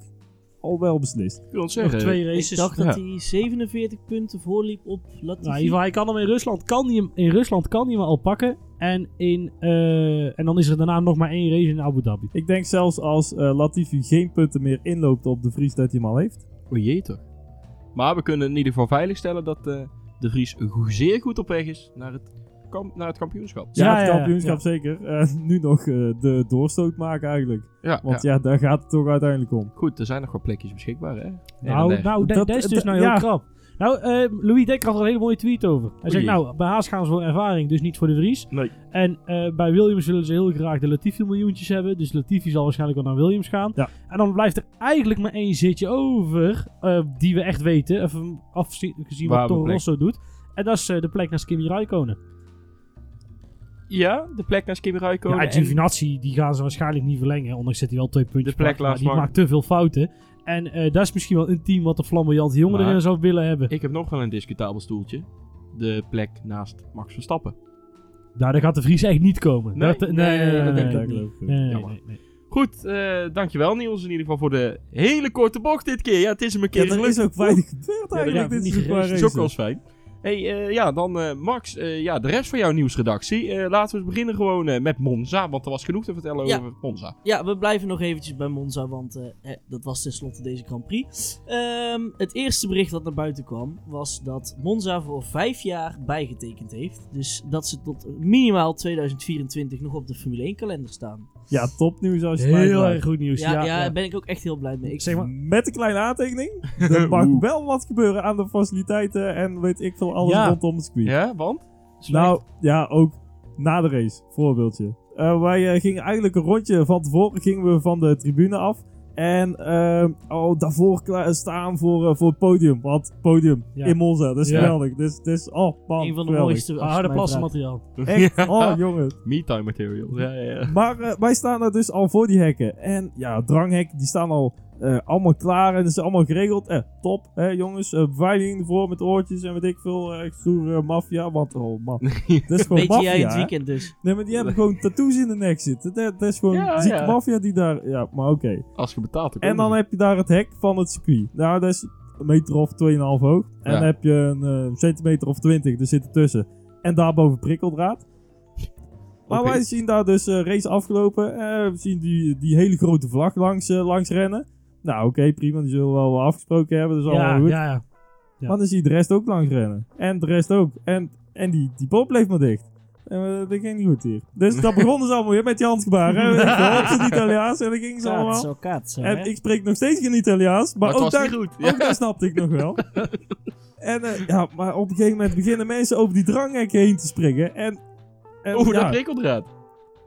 al wel beslist. Ik wil het Nog zeggen. twee Ik races. dacht dat ja. hij 47 punten voorliep op Latifi. Nou, in ieder geval, hij kan hem in Rusland. Kan hij hem, in Rusland kan hij hem al pakken. En, in, eh, en dan is er daarna nog maar één race in Abu Dhabi. Ik denk zelfs als eh, Latifi geen punten meer inloopt op de Vries dat hij hem al heeft. O jee toch. Maar we kunnen in ieder geval veiligstellen dat eh, de Vries zeer goed op weg is naar het, kamp- naar het kampioenschap. Ja, Ja, het kampioenschap ja. zeker. Eh, nu nog eh, de doorstoot maken eigenlijk. Ja, Want ja. ja. daar gaat het toch uiteindelijk om. goed, er zijn nog wel plekjes beschikbaar, hè? Nou, nou dat, is dus nou heel ja. krap. Nou, eh, Louis Dekker had er een hele mooie tweet over. Hij zegt, nou, bij Haas gaan ze voor ervaring, dus niet voor de Vries. Nee. En eh, bij Williams willen ze heel graag de Latifi miljoentjes hebben. Dus Latifi zal waarschijnlijk wel naar Williams gaan. Ja. En dan blijft er eigenlijk maar één zitje over, eh, die we echt weten. Even afgezien wat Toro Rosso doet. En dat is eh, de plek naar Kimi Raikkonen. Ja, de plek naar Kimi Raikkonen. Ja, en- Giovinazzi, die gaan ze waarschijnlijk niet verlengen. Ondanks dat hij wel twee puntjes De plek Die maakt te veel fouten. En eh, dat is misschien wel een team wat de flamboyante jongen Maar- erin zou willen hebben. Ik heb nog wel een discutabel stoeltje. De plek naast Max Verstappen. Nou, daar gaat de Vries echt niet komen. Nee, dat, nee, nee, dat denk ik niet. nee, nee, Jammer. nee, nee. Goed, eh, dankjewel Niels in ieder geval voor de hele korte bocht dit keer. Ja, het is hem een keer Ja, er is ook weinig gebeurd Ja, eigenlijk. ja, dit is ook wel eens fijn. Hey, eh, ja, dan eh, Max, eh, ja, de rest van jouw nieuwsredactie. Laten we eens beginnen gewoon met Monza, want er was genoeg te vertellen Ja. over Monza. Ja, we blijven nog eventjes bij Monza, want hè, dat was tenslotte deze Grand Prix. Ehm, het eerste bericht dat naar buiten kwam was dat Monza voor vijf jaar bijgetekend heeft. Dus dat ze tot minimaal 2024 nog op de Formule 1 kalender staan. Ja, topnieuws als je Heel erg goed nieuws. Ja, Ja, ja, ja. daar ben ik ook echt heel blij mee. Ik, Zeg maar, Met een kleine aantekening. Er mag wel wat gebeuren aan de faciliteiten en weet ik veel alles Ja. rondom het circuit. Ja, want? Nou, ja, ook na de race. Voorbeeldje. Eh, wij eh, gingen eigenlijk een rondje van tevoren gingen we van de tribune af. En eh, oh, daarvoor staan voor, eh, voor het podium. Want podium Ja. in Monza, dat is Ja. geweldig. Dus, dus, oh man, een van de geweldig. mooiste. harde vraagt. plassenmateriaal. Echt, oh jongen. Me-time material. Ja, ja, ja. Maar eh, wij staan er dus al voor die hekken. En ja, dranghek, die staan al eh, allemaal klaar en het is allemaal geregeld. Eh, top, hè jongens. Eh, beveiliging ervoor met oortjes en weet ik veel. eh stoere maffia. Want, oh man. Dat is gewoon Beetje jij maffia, in het weekend dus. Nee, maar die hebben gewoon tattoos in de nek zitten. Dat, dat is gewoon Ja, zieke ja. maffia die daar... Ja, maar oké. Als je betaalt, dan En dan heb je daar het hek van het circuit. Nou, dat is een meter of 2,5 hoog. En Ja. dan heb je een eh, centimeter of 20, er zit ertussen. En daarboven prikkeldraad. Maar wij zien daar dus eh race afgelopen. Eh, we zien die, die hele grote vlag langs, langs rennen. Nou, oké, prima. Die zullen we wel afgesproken hebben. Dat is Ja, allemaal goed. ja, ja. ja. Maar dan zie je de rest ook langs rennen. En de rest ook. En, en die, die boot bleef maar dicht. En eh, dat ging niet goed hier. Dus dat begonnen ze allemaal weer met die handgebaren. Ik ze Italiaans en dan gingen ze allemaal. Cazzo, hè? En ik spreek nog steeds geen Italiaans. Maar, Maar het ook, daar, goed. ook daar snapte ik nog wel. en eh, ja, maar op een gegeven moment beginnen mensen over die dranghekken heen te springen. En, en, Oeh, ja, dat prikkeldraad.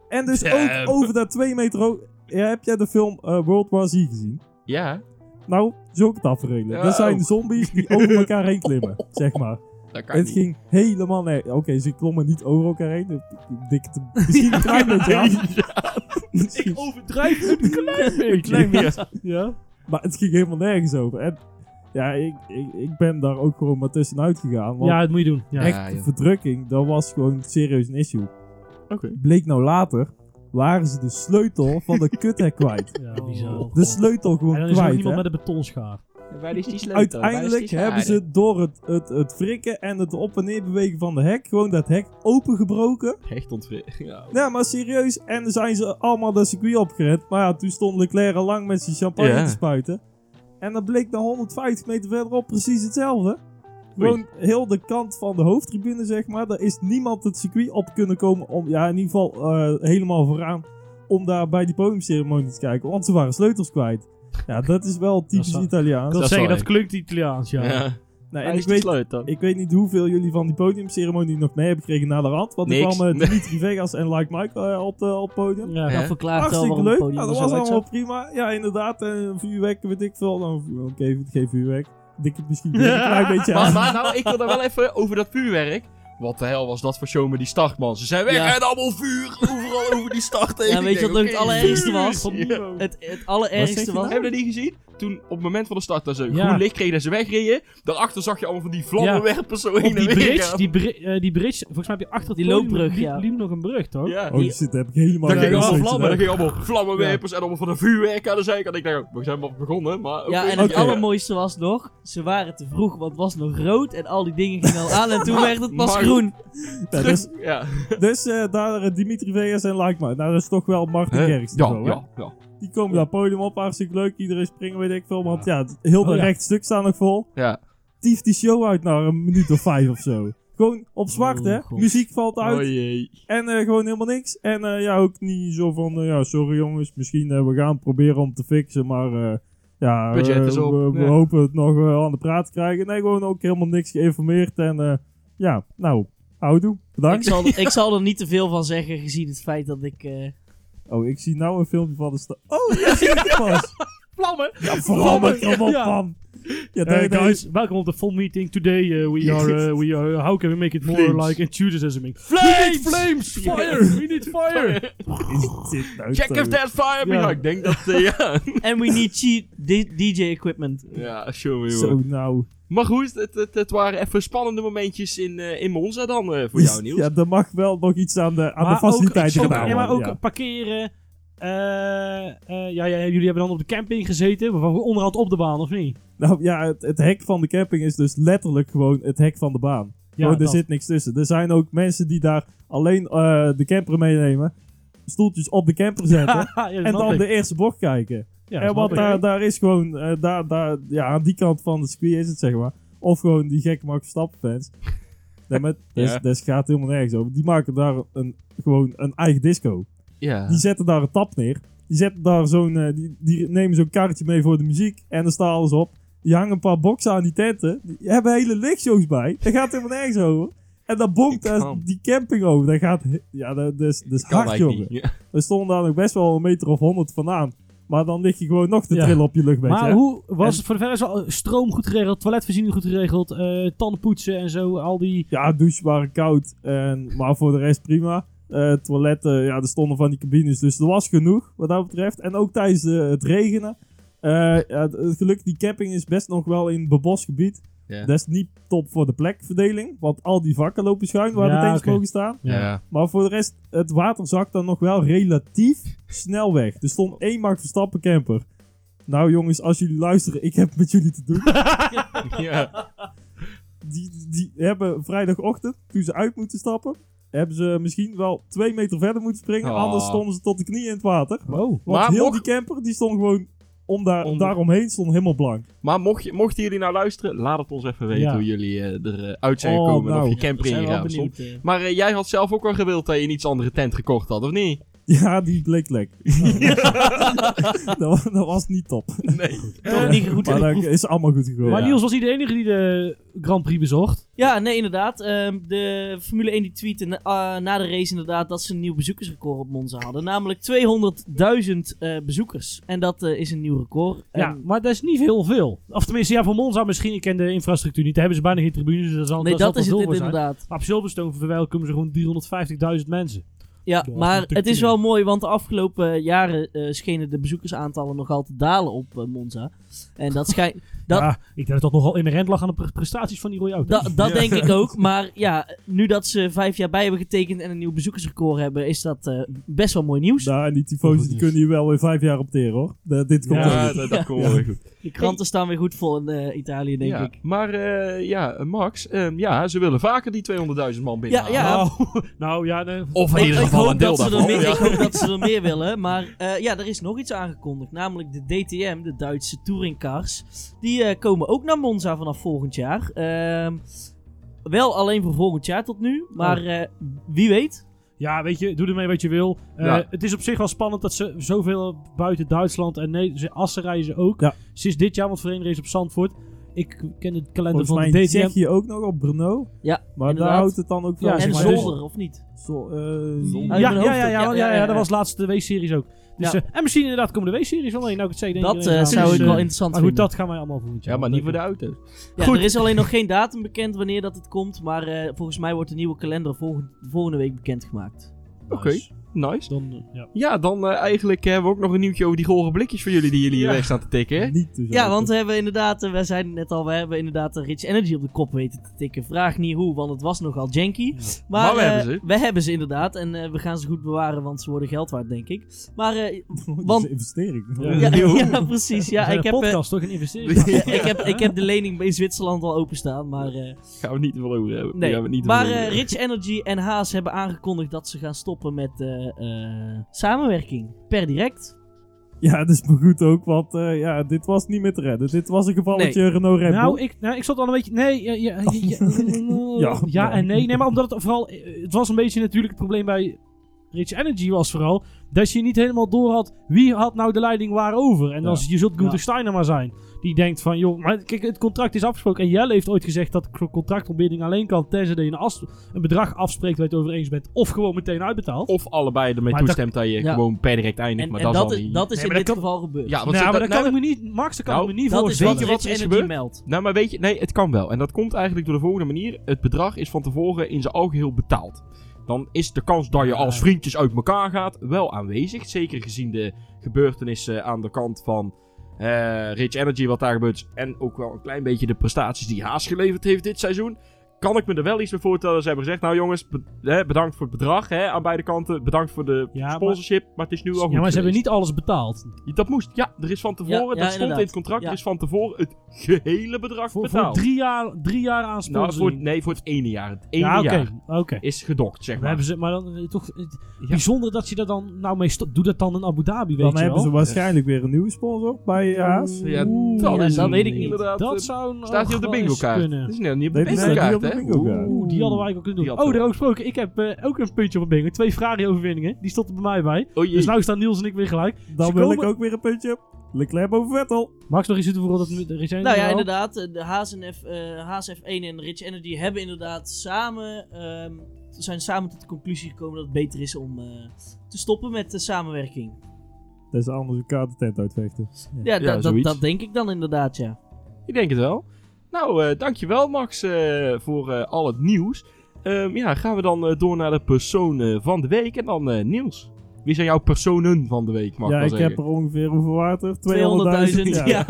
en dus Damn. ook over dat 2 meter hoog. ja, heb jij de film eh, World War Z gezien? Ja, Nou, zulke tafereelen. Ja, dat zijn oh. zombies die over elkaar heen klimmen, zeg maar. dat kan Het niet. ging helemaal nee. Oké, ze klommen niet over elkaar heen. Ik er misschien een klein beetje aan. Misschien- overdrijf een klein beetje. klein beetje. Ja. Maar het ging helemaal nergens over. En ja, ik, ik, ik ben daar ook gewoon maar tussenuit gegaan. Want ja, dat moet je doen. Ja. echt, joh. verdrukking, dat was gewoon serieus een issue. Oké. Bleek nou later, waren ze de sleutel van de kuthek kwijt. Ja, bizar. De sleutel En gewoon dan is er nog iemand hè. met een betonschaar. Waar is die sleutel? Uiteindelijk hebben ze door het, het, het frikken en het op en neer bewegen van de hek gewoon dat hek opengebroken. Hecht ontwricht. Ja. Ja, maar serieus. En dan zijn ze allemaal de circuit opgerend. Maar ja, toen stond Leclerc al lang met zijn champagne Ja. te spuiten. En dan bleek dan 150 meter verderop precies hetzelfde. Gewoon heel de kant van de hoofdtribune, zeg maar. Daar is niemand het circuit op kunnen komen om, ja, in ieder geval eh, helemaal vooraan. Om daar bij die podiumceremonie te kijken. Want ze waren sleutels kwijt. Ja, dat is wel typisch Italiaans. Ik Dat zeggen, dat klinkt Italiaans, ja. Ja. En is ik weet, sleutel? ik weet niet hoeveel jullie van die podiumceremonie nog mee hebben gekregen na de rand. Want er Niks. kwamen Nee. Dimitri Vegas en Like Mike eh, op, op het podium. Ja, Dat verklaart wel Hartstikke leuk. podium Ja, dat was allemaal prima. Ja, inderdaad. En een vuurwerk, weet ik veel. Nou, oké, geen vuurwerk. Dik het misschien een klein beetje Maar, aan. maar nou, ik wil daar wel even over dat vuurwerk. Wat de hel was dat voor show met die start, man. Ze zijn weg Ja. en allemaal vuur overal over die start heen. Ja, weet je wat het allerergste was? Het, het allerergste je was... nou? Hebben we dat niet gezien? Toen op het moment van de start, dat ze Ja. groen licht kregen en ze wegreden. Daarachter zag je allemaal van die vlammenwerpers zo heen Op en die weer bridge, die, bri- eh, die bridge, volgens mij heb je achter Die loopbrug, liep- liep nog een brug, toch? Ja. Oh shit, daar heb ik helemaal Dan ging nergens allemaal gezien, vlammen, hè. dan ging allemaal vlammenwerpers en allemaal van een vuurwerk aan de zijkant. Ik dacht, we zijn wel begonnen, maar. Ja, en het allermooiste was nog, ze waren te vroeg, want het was nog rood en al die dingen gingen al aan en toen werd het pas Maar- groen. Ja, dus Ja. dus eh, daar eh, Dimitri Vegas en Like Mike. Nou, dat is toch wel Martin? Garrix Ja, ja, ja. Die komen daar podium op, hartstikke leuk. Iedereen springen, weet ik veel. Want ja, het- heel de Oh, ja. rechtstuk staan nog vol. Ja. Tief die show uit naar een minuut of vijf of zo. Gewoon op zwart, Oh, hè? God. Muziek valt uit. Oh jee. En eh, gewoon helemaal niks. En eh, ja, ook niet zo van, eh, ja, sorry jongens, misschien eh, we gaan proberen om te fixen, maar eh, ja, Budget eh, is op. we, we Ja. hopen het nog eh, aan de praat te krijgen. Nee, gewoon ook helemaal niks geïnformeerd. En eh, ja, nou, houdoe, Ik bedankt. zal, ik zal er niet te veel van zeggen, gezien het feit dat ik... eh, Oh, ik zie nou een filmpje van de stad. Oh, ja, zie ik het pas. Vlammen! Ja, vlammen, kom op Ja. man. Ja, Hey guys, welkom op de full meeting. Today uh, we are, uh, we are, how can we make it more Flames. like enthusiasm? Flames! Flames! Fire! We need fire! nou Check if there's fire Ja. Ik denk dat, eh, ja. En we need cheap di- DJ equipment. Ja, show me, Zo, joh. nou. Maar goed, het, het, het waren even spannende momentjes in, eh, in Monza dan eh, voor jou, Niels. Ja, er mag wel nog iets aan de, aan de faciliteiten gedaan ja, maar ook worden, ja. parkeren. eh, eh, ja, ja, jullie hebben dan op de camping gezeten, maar onderhand op de baan, of niet? Nou ja, het, het hek van de camping is dus letterlijk gewoon het hek van de baan. Ja, Gewoon, er dat. zit niks tussen. Er zijn ook mensen die daar alleen eh, de camper meenemen, stoeltjes op de camper zetten en dan ik. de eerste bocht kijken. Ja, en dat want daar, daar is gewoon, eh, daar, daar, ja, aan die kant van het circuit is het zeg maar. Of gewoon die gekke Max Verstappen fans. Nee, maar dus, Ja. dus gaat helemaal nergens over. Die maken daar een, gewoon een eigen disco. Ja. Die zetten daar een tap neer. Die zetten daar zo'n, eh, die, die nemen zo'n karretje mee voor de muziek. En er staat alles op. Die hangen een paar boxen aan die tenten. Die hebben hele lichtshows bij. Dat gaat helemaal nergens over. En dan bonkt Ik daar kan. die camping over. Dat gaat, he- ja, dat, dat is, dat is kan hard, jongen. niet. Ja. We stonden daar nog best wel een meter of honderd vandaan. Maar dan lig je gewoon nog te Ja. trillen op je luchtbed. Maar hè? hoe was En- het voor de verder? Is wel stroom goed geregeld, toiletvoorziening goed geregeld, eh tanden poetsen en zo, al die... Ja, douches waren koud. En, maar voor de rest prima. Eh, toiletten, ja, er stonden van die cabines. Dus er was genoeg wat dat betreft. En ook tijdens de, het regenen. eh, ja, het, het geluk, die camping is best nog wel in bebost gebied. Ja. Dat is niet top voor de plekverdeling. Want al die vakken lopen schuin waar Ja, de tanks mogen staan. Ja. Maar voor de rest, het water zakt dan nog wel relatief snel weg. Er stond één Max Verstappen camper. Nou jongens, als jullie luisteren, ik heb met jullie te doen. Ja. die, die hebben vrijdagochtend, toen ze uit moeten stappen, hebben ze misschien wel twee meter verder moeten springen. Oh. Anders stonden ze tot de knieën in het water. Wow. Want Maar heel mocht- die camper, die stond gewoon om daar, daaromheen, stond helemaal blank. Maar mocht je, mochten jullie nou luisteren, laat het ons even weten Ja. hoe jullie eh, eruit zijn Oh, gekomen. en nou. Of je camper wel ingegaan stond. eh. Maar eh, jij had zelf ook wel gewild dat je een iets andere tent gekocht had, of niet? Ja, die bleek lek. dat, dat was niet top. Nee. Toch niet goed Maar dat is allemaal goed gegaan. Maar Ja. Niels was hij de enige die de Grand Prix bezocht. Ja, nee, inderdaad. Ehm, de Formule 1 die tweette na, ah, na de race inderdaad dat ze een nieuw bezoekersrecord op Monza hadden. Namelijk 200.000 eh, bezoekers. En dat eh, is een nieuw record. Ja, En- maar dat is niet heel veel. Of tenminste, ja, voor Monza misschien. Ik ken de infrastructuur niet. Daar hebben ze bijna geen tribunes. Dus dat zal, nee, dat is het inderdaad. Maar op Silverstone verwelkomen ze gewoon 350.000 mensen. Ja, Door maar het is wel mooi, want de afgelopen jaren eh, schenen de bezoekersaantallen nog altijd te dalen op eh, Monza. En dat schijnt... Dat- Ja, ik denk dat dat nogal inherent lag aan de pre- prestaties van die Roy Auto. Da- dat denk ik ook. Maar ja, nu dat ze vijf jaar bij hebben getekend en een nieuw bezoekersrecord hebben, is dat eh, best wel mooi nieuws. Nou, en die tifo's die kunnen je wel weer vijf jaar opteren hoor. Dat- dit komt Ja, goed. dat, dat komt wel weer goed. De kranten staan weer goed vol in eh, Italië, denk ja. ik. Maar eh, ja, Max, ehm, ja, ze willen vaker die 200.000 man binnen. Ja, ja. Nou, nou ja, nee. Of in ieder geval een hoop deel dat ze er daarvan. meer, Ja. ik hoop dat ze er meer willen. Maar eh, ja, er is nog iets aangekondigd. Namelijk de DTM, de Duitse touringcars. Die eh, komen ook naar Monza vanaf volgend jaar. Ehm, wel alleen voor volgend jaar tot nu. Maar eh, wie weet. Ja, weet je, doe ermee wat je wil. Eh, Ja. Het is op zich wel spannend dat ze zoveel buiten Duitsland en ze- Assen reizen ook. Ja. Sinds dit jaar, want één race op Zandvoort. Ik ken de kalender Volgens van mij de DTM. zeg je ook nog op Brno. Ja, Maar inderdaad. daar houdt het dan ook wel. Ja, en Zolder, of niet? Zo, eh, Ja, ja, ja, ja, ja, ja, Ja, ja, ja. dat was laatst de W-series ook. Dus, Ja. eh, en misschien inderdaad komen de W-series wel een. Nou, ik het Dat eh, inderdaad. zou Dus, ik eh, wel interessant Maar goed, vinden. dat gaan wij allemaal volgend jaar. Ja, maar niet voor de auto's. Ja, Goed. Er is alleen nog geen datum bekend wanneer dat het komt. Maar eh, volgens mij wordt de nieuwe kalender volgende, volgende week bekendgemaakt. Oké. Nice. Dan, eh, ja. Ja, dan eh, eigenlijk hebben we ook nog een nieuwtje over die gore blikjes voor jullie die jullie hier Ja. weg staan te tikken. hè? Niet te Ja, want we hebben inderdaad, eh, we zeiden net al, we hebben inderdaad de Rich Energy op de kop weten te tikken. Vraag niet hoe, want het was nogal janky. Maar, Maar we eh, hebben ze. We hebben ze inderdaad en we gaan ze goed bewaren, want ze worden geld waard, denk ik. Maar, eh, Dat is een want, investering. Ja. ja, Yo. ja, precies. Ja, zijn ik een heb, podcast, toch? Een investering. ja, ik, heb, ik heb de lening in Zwitserland al openstaan, maar... eh, Gaan we niet veel over hebben. Nee, Gaan we het niet maar. Rich Energy en Haas hebben aangekondigd dat ze gaan stoppen met eh, eh, samenwerking per direct. Ja, dat is me goed ook, want eh, ja, dit was niet meer te redden. Dit was een gevalletje Renault Red Bull. Nou ik, nou, ik zat al een beetje. Nee, ja, ja, ja, ja, Ja. ja en nee. Nee, maar omdat het vooral. Het was een beetje natuurlijk het probleem bij Rich Energy was vooral. Dat je niet helemaal door had. Wie had nou de leiding waarover? En dan Ja. je zult Gunther Ja. Steiner maar zijn. Die denkt van, joh, maar kijk, het contract is afgesproken. En Jelle heeft ooit gezegd dat contractontbinding alleen kan. Tenzij je een, een bedrag afspreekt waar je het over eens bent. Of gewoon meteen uitbetaalt. Of allebei ermee Maar dat- toestemt dat je Ja. gewoon per direct eindigt. En, maar en dat, dat, is niet... dat is Nee, in dit dat kan- geval gebeurd. Ja, want nou, maar dat- dat kan nou, ik me niet. Max, dat kan Nou, ik me niet dat is voorstellen. wat je wat er gebeurd? meldt. Nou, maar weet je, nee, het kan wel. En dat komt eigenlijk door de volgende manier. Het bedrag is van tevoren in zijn algeheel betaald. Dan is de kans dat je als vriendjes uit elkaar gaat wel aanwezig. Zeker gezien de gebeurtenissen aan de kant van eh, Rich Energy, wat daar gebeurt. En ook wel een klein beetje de prestaties die Haas geleverd heeft dit seizoen. Kan ik me er wel iets bij voorstellen. Ze hebben gezegd, nou jongens, be- hè, bedankt voor het bedrag hè, aan beide kanten. Bedankt voor de Ja, sponsorship. Maar, het is nu al Ja, maar ze hebben niet alles betaald. Dat moest. Ja, er is van tevoren, Ja, dat stond in het contract, Ja. er is van tevoren het gehele bedrag Voor, voor betaald. drie, jaar, drie jaar aan nou, sponsoring. voor, nee, voor het ene jaar. Het ene ja, oké. jaar oké. is gedokt, zeg We maar. hebben ze, maar dan eh, toch het- Ja. bijzonder dat je daar dan nou mee stopt. Doe dat dan in Abu Dhabi, weet Dan je hebben wel. ze waarschijnlijk weer een nieuwe sponsor bij Haas. Ja, dat, is dat weet ik niet. inderdaad, Dat zou staat hier op de bingo kaart. kunnen. Dat is niet, niet op de bingo kaart, hè? Oeh. Die hadden wij ook al kunnen doen. Oh, daarover gesproken. Ik heb eh, ook een puntje op mijn bingo. Twee Ferrari-overwinningen. Die stonden bij mij bij. Oh. Dus nou staan Niels en ik weer gelijk. Dan Ze wil komen- ik ook weer een puntje. Leclerc boven Vettel. Max nog iets toe te voegen dat er zijn Nou ja, inderdaad. eh, De Haas, en F, eh, Haas F1 en Rich Energy hebben inderdaad samen, ehm, zijn samen tot de conclusie gekomen dat het beter is om eh, te stoppen met de samenwerking. Dat is anders elkaar de tent uitvechten. Ja, Ja, da- dat, dat denk ik dan inderdaad, ja. Ik denk het wel. Nou, eh, dankjewel Max eh, voor eh, al het nieuws. Ehm, ja, gaan we dan eh, door naar de persoon van de week. En dan eh, Niels. Wie zijn jouw personen van de week, mag ja, ik heb er ongeveer hoeveel water? 200.000, 200.000. ja.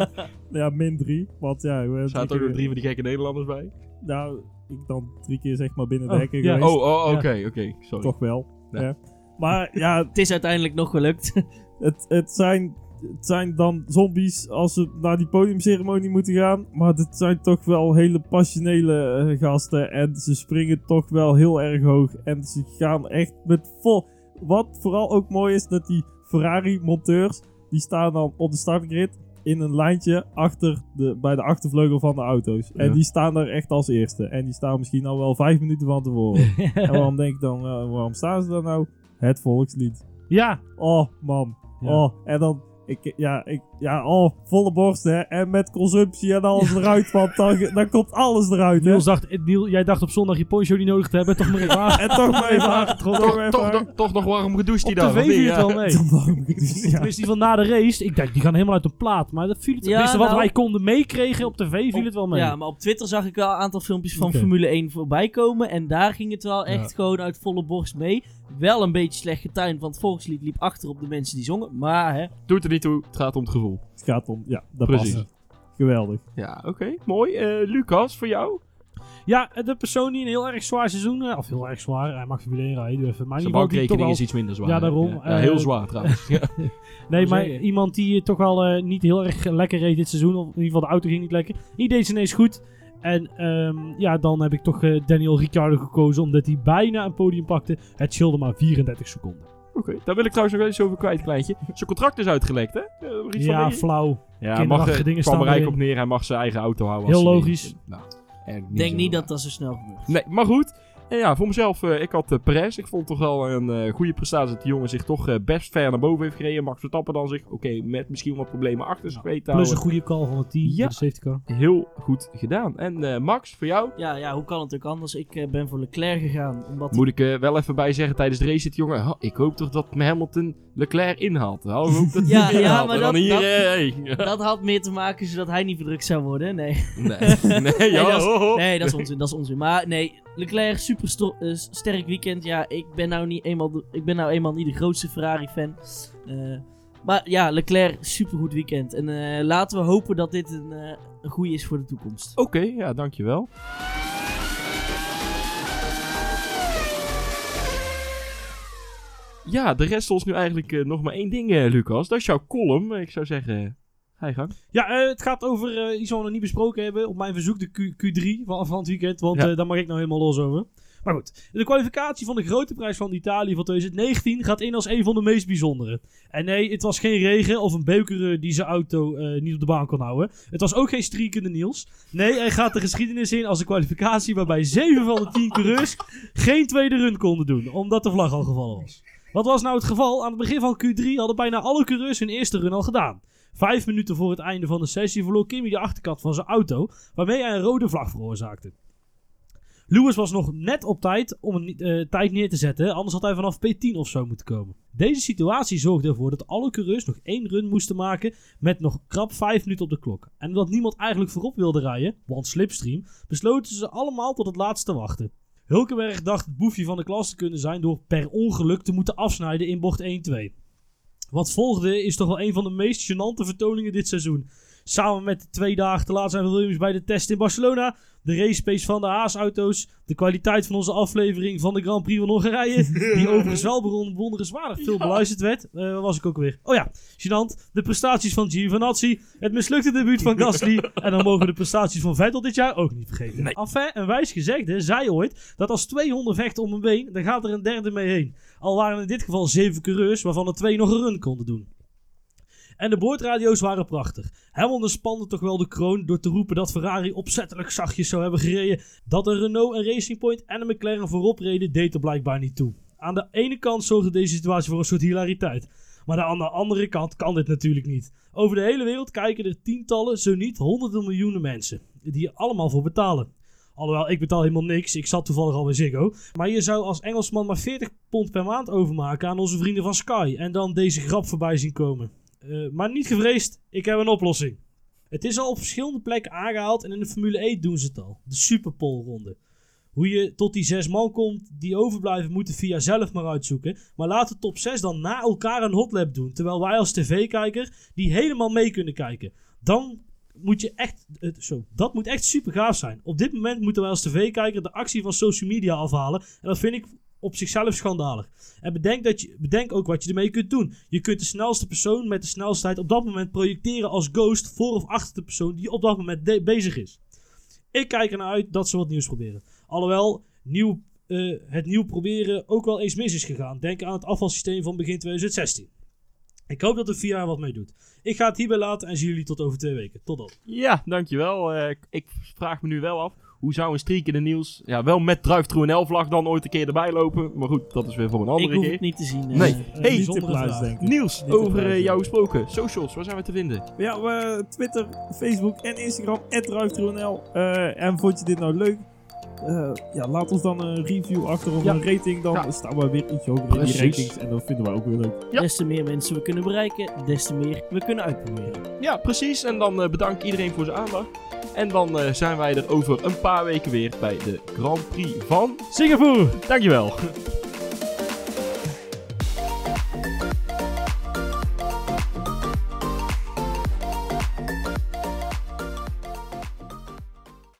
ja, min drie. Want ja, we Er zaten ook nog drie van die gekke Nederlanders bij. Nou, ik dan drie keer zeg maar binnen de Oh, hekken ja. geweest. Oh, oh oké, oké. Sorry. Toch wel. Ja. Ja. Maar ja, Het is uiteindelijk nog gelukt. het, het, zijn, het zijn dan zombies als ze naar die podiumceremonie moeten gaan. Maar het zijn toch wel hele passionele eh, gasten. En ze springen toch wel heel erg hoog. En ze gaan echt met vol... Wat vooral ook mooi is, dat die Ferrari-monteurs... die staan dan op de startgrid in een lijntje achter de, bij de achtervleugel van de auto's. En die staan daar echt als eerste. En die staan misschien al wel vijf minuten van tevoren. en waarom denk ik dan, eh, waarom staan ze daar nou? Het volkslied. Ja, Oh, man. Ja. Oh, en dan... Ik, ja, ik, ja, oh, volle borst, hè. En met consumptie en alles eruit, want dan, dan komt alles eruit, hè. Niels dacht, eh, Niel, jij dacht op zondag je poncho niet nodig te hebben. Toch maar even aan. En toch maar even aan- aangetrokken. toch Toch, toch, nog- toch nog warm gedoucht die Op dan. tv of niet? viel het wel mee. Dus- ja. Tenminste, die van na de race. Ik denk, die gaan helemaal uit de plaat. Maar dat viel het, Ja, wat nou- wij konden meekregen op tv, viel het wel mee. Ja, maar op Twitter zag ik wel een aantal filmpjes van. Formule 1 voorbij komen. En daar ging het wel echt Ja. gewoon uit volle borst mee. Wel een beetje slecht getuind, want het volkslied liep achter op de mensen die zongen. Maar hè, Doet er niet toe, het gaat om het gevoel. Het gaat om, ja, dat Precies. past. Geweldig. Ja, oké. Mooi. Eh, Lucas, voor jou? Ja, de persoon die een heel erg zwaar seizoen, eh, of heel erg zwaar, hij mag Formule 1 rijden, doe even. Maar Zijn bankrekening is iets minder zwaar. Ja, daarom. Ja, ja, heel Eh, zwaar trouwens. Ja. Nee, maar iemand die eh, toch wel eh, niet heel erg lekker reed dit seizoen. Of in ieder geval de auto ging niet lekker. Die deed ze ineens goed. En ehm, ja, dan heb ik toch eh, Daniel Ricciardo gekozen. Omdat hij bijna een podium pakte. Het scheelde maar 34 seconden. Oké, daar wil ik trouwens nog wel eens over kwijt, kleintje. Zijn contract is uitgelekt, hè? Eh, Ja, flauw. ja hij mag, eh, dingen kwam er eigenlijk op neer. Hij mag zijn eigen auto houden. Heel als hij logisch. Nou, ik denk niet dat dat zo snel gebeurt. Nee, maar goed. En ja, voor mezelf, eh, ik had uh, Perez. Ik vond toch wel een eh, goede prestatie dat die jongen zich toch eh, best ver naar boven heeft gereden. Max Verstappen dan zich, oké, met misschien wat problemen achter zich weet te Plus een goede call van het team. Ja. Ja. De safety car. Heel goed gedaan. En eh, Max, voor jou? Ja, ja, hoe kan het ook anders? Ik eh, ben voor Leclerc gegaan. Omdat Moet ik er wel even bij zeggen tijdens de race zit, jongen. ik hoop toch dat Hamilton Leclerc inhaalt. Nou, ik hoop dat Ja, hij ja, inhaalt. maar dat- hier, dat- eh, hey. dat had meer te maken zodat hij niet verdrukt zou worden. Nee, Nee, nee, ja, dat is- nee dat is onzin. Dat is onzin. Maar nee, Leclerc, super sto- eh, sterk weekend. Ja, ik ben nou niet eenmaal, de- ik ben nou eenmaal niet de grootste Ferrari-fan. Eh, maar ja, Leclerc, super goed weekend. En eh, laten we hopen dat dit een, eh, een goede is voor de toekomst. Oké, ja, dankjewel. Ja, de rest ons nu eigenlijk nog maar één ding, Lucas. Dat is jouw column. Ik zou zeggen, ga je gang. Ja, eh, het gaat over eh, iets wat we nog niet besproken hebben. Op mijn verzoek de Q, Q3 van, van het weekend. Want Ja. eh, daar mag ik nou helemaal los over. Maar goed, de kwalificatie van de grote prijs van Italië van 2019 gaat in als een van de meest bijzondere. En nee, het was geen regen of een beuker die zijn auto eh, niet op de baan kon houden. Het was ook geen striekende Niels. Nee, hij gaat de geschiedenis in als een kwalificatie waarbij 7 van de 10 coureurs geen tweede run konden doen. Omdat de vlag al gevallen was. Wat was nou het geval? Aan het begin van Q3 hadden bijna alle coureurs hun eerste run al gedaan. Vijf minuten voor het einde van de sessie verloor Kimi de achterkant van zijn auto, waarmee hij een rode vlag veroorzaakte. Lewis was nog net op tijd om een eh, tijd neer te zetten, anders had hij vanaf P10 of zo moeten komen. Deze situatie zorgde ervoor dat alle coureurs nog één run moesten maken met nog krap vijf minuten op de klok. En omdat niemand eigenlijk voorop wilde rijden, want slipstream, besloten ze allemaal tot het laatste te wachten. Hulkenberg dacht het boefje van de klas te kunnen zijn door per ongeluk te moeten afsnijden in bocht 1-2. Wat volgde is toch wel een van de meest gênante vertoningen dit seizoen. Samen met de twee dagen te laat zijn van Williams bij de test in Barcelona. De race pace van de Haas-auto's. De kwaliteit van onze aflevering van de Grand Prix van Hongarije. die overigens wel begon- bewonderenswaardig veel beluisterd werd. Waar was ik ook weer? Oh ja, gênant. De prestaties van Giovinazzi. Het mislukte debuut van Gasly. en dan mogen we de prestaties van Vettel dit jaar ook niet vergeten. Nee. Enfin, een wijs gezegde zei ooit dat als twee honden vechten om een been, dan gaat er een derde mee heen. Al waren in dit geval zeven coureurs, waarvan er twee nog een run konden doen. En de boordradio's waren prachtig. Hamilton spande toch wel de kroon door te roepen dat Ferrari opzettelijk zachtjes zou hebben gereden. Dat een Renault, een Racing Point en een McLaren voorop reden deed er blijkbaar niet toe. Aan de ene kant zorgde deze situatie voor een soort hilariteit. Maar aan de andere kant kan dit natuurlijk niet. Over de hele wereld kijken er tientallen, zo niet honderden miljoenen mensen. Die er allemaal voor betalen. Alhoewel, ik betaal helemaal niks. Ik zat toevallig al bij Ziggo. Maar je zou als Engelsman maar 40 pond per maand overmaken aan onze vrienden van Sky. En dan deze grap voorbij zien komen. Eh, maar niet gevreesd, ik heb een oplossing. Het is al op verschillende plekken aangehaald en in de Formule 1 doen ze het al. De Superpole-ronde. Hoe je tot die zes man komt die overblijven, moeten via zelf maar uitzoeken. Maar laat de top 6 dan na elkaar een hotlap doen. Terwijl wij als tv-kijker die helemaal mee kunnen kijken. Dan moet je echt. zo, dat moet echt super gaaf zijn. Op dit moment moeten wij als tv-kijker de actie van social media afhalen. En dat vind ik op zichzelf schandalig. En bedenk, dat je, bedenk ook wat je ermee kunt doen. Je kunt de snelste persoon met de snelheid op dat moment projecteren als ghost voor of achter de persoon die op dat moment bezig is. Ik kijk ernaar uit dat ze wat nieuws proberen. Alhoewel nieuw, eh, het nieuw proberen ook wel eens mis is gegaan. Denk aan het afvalsysteem van begin 2016. Ik hoop dat de er wat mee doet. Ik ga het hierbij laten en zie jullie tot over twee weken. Tot dan. Ja, dankjewel. Eh, ik vraag me nu wel af. Hoe zou een streakende Niels, ja, wel met Drive NL vlag dan ooit een keer erbij lopen. Maar goed, dat is weer voor een Ik andere hoef keer. het niet te zien. eh. Nee. Een Hey, denk ik. Niels, Niet over eh, jou gesproken. Socials, waar zijn we te vinden? Ja, we, Twitter, Facebook en Instagram, @drive_nl. Eh en vond je dit nou leuk? Eh, ja, laat ons dan een review achter of Ja. een rating. Dan Ja. staan we weer iets hoger in die ratings. En dat vinden we ook weer leuk. Ja. Des te meer mensen we kunnen bereiken, des te meer we kunnen uitproberen. Ja, precies. En dan eh, bedank ik iedereen voor zijn aandacht. En dan eh, zijn wij er over een paar weken weer bij de Grand Prix van Singapore! Dankjewel.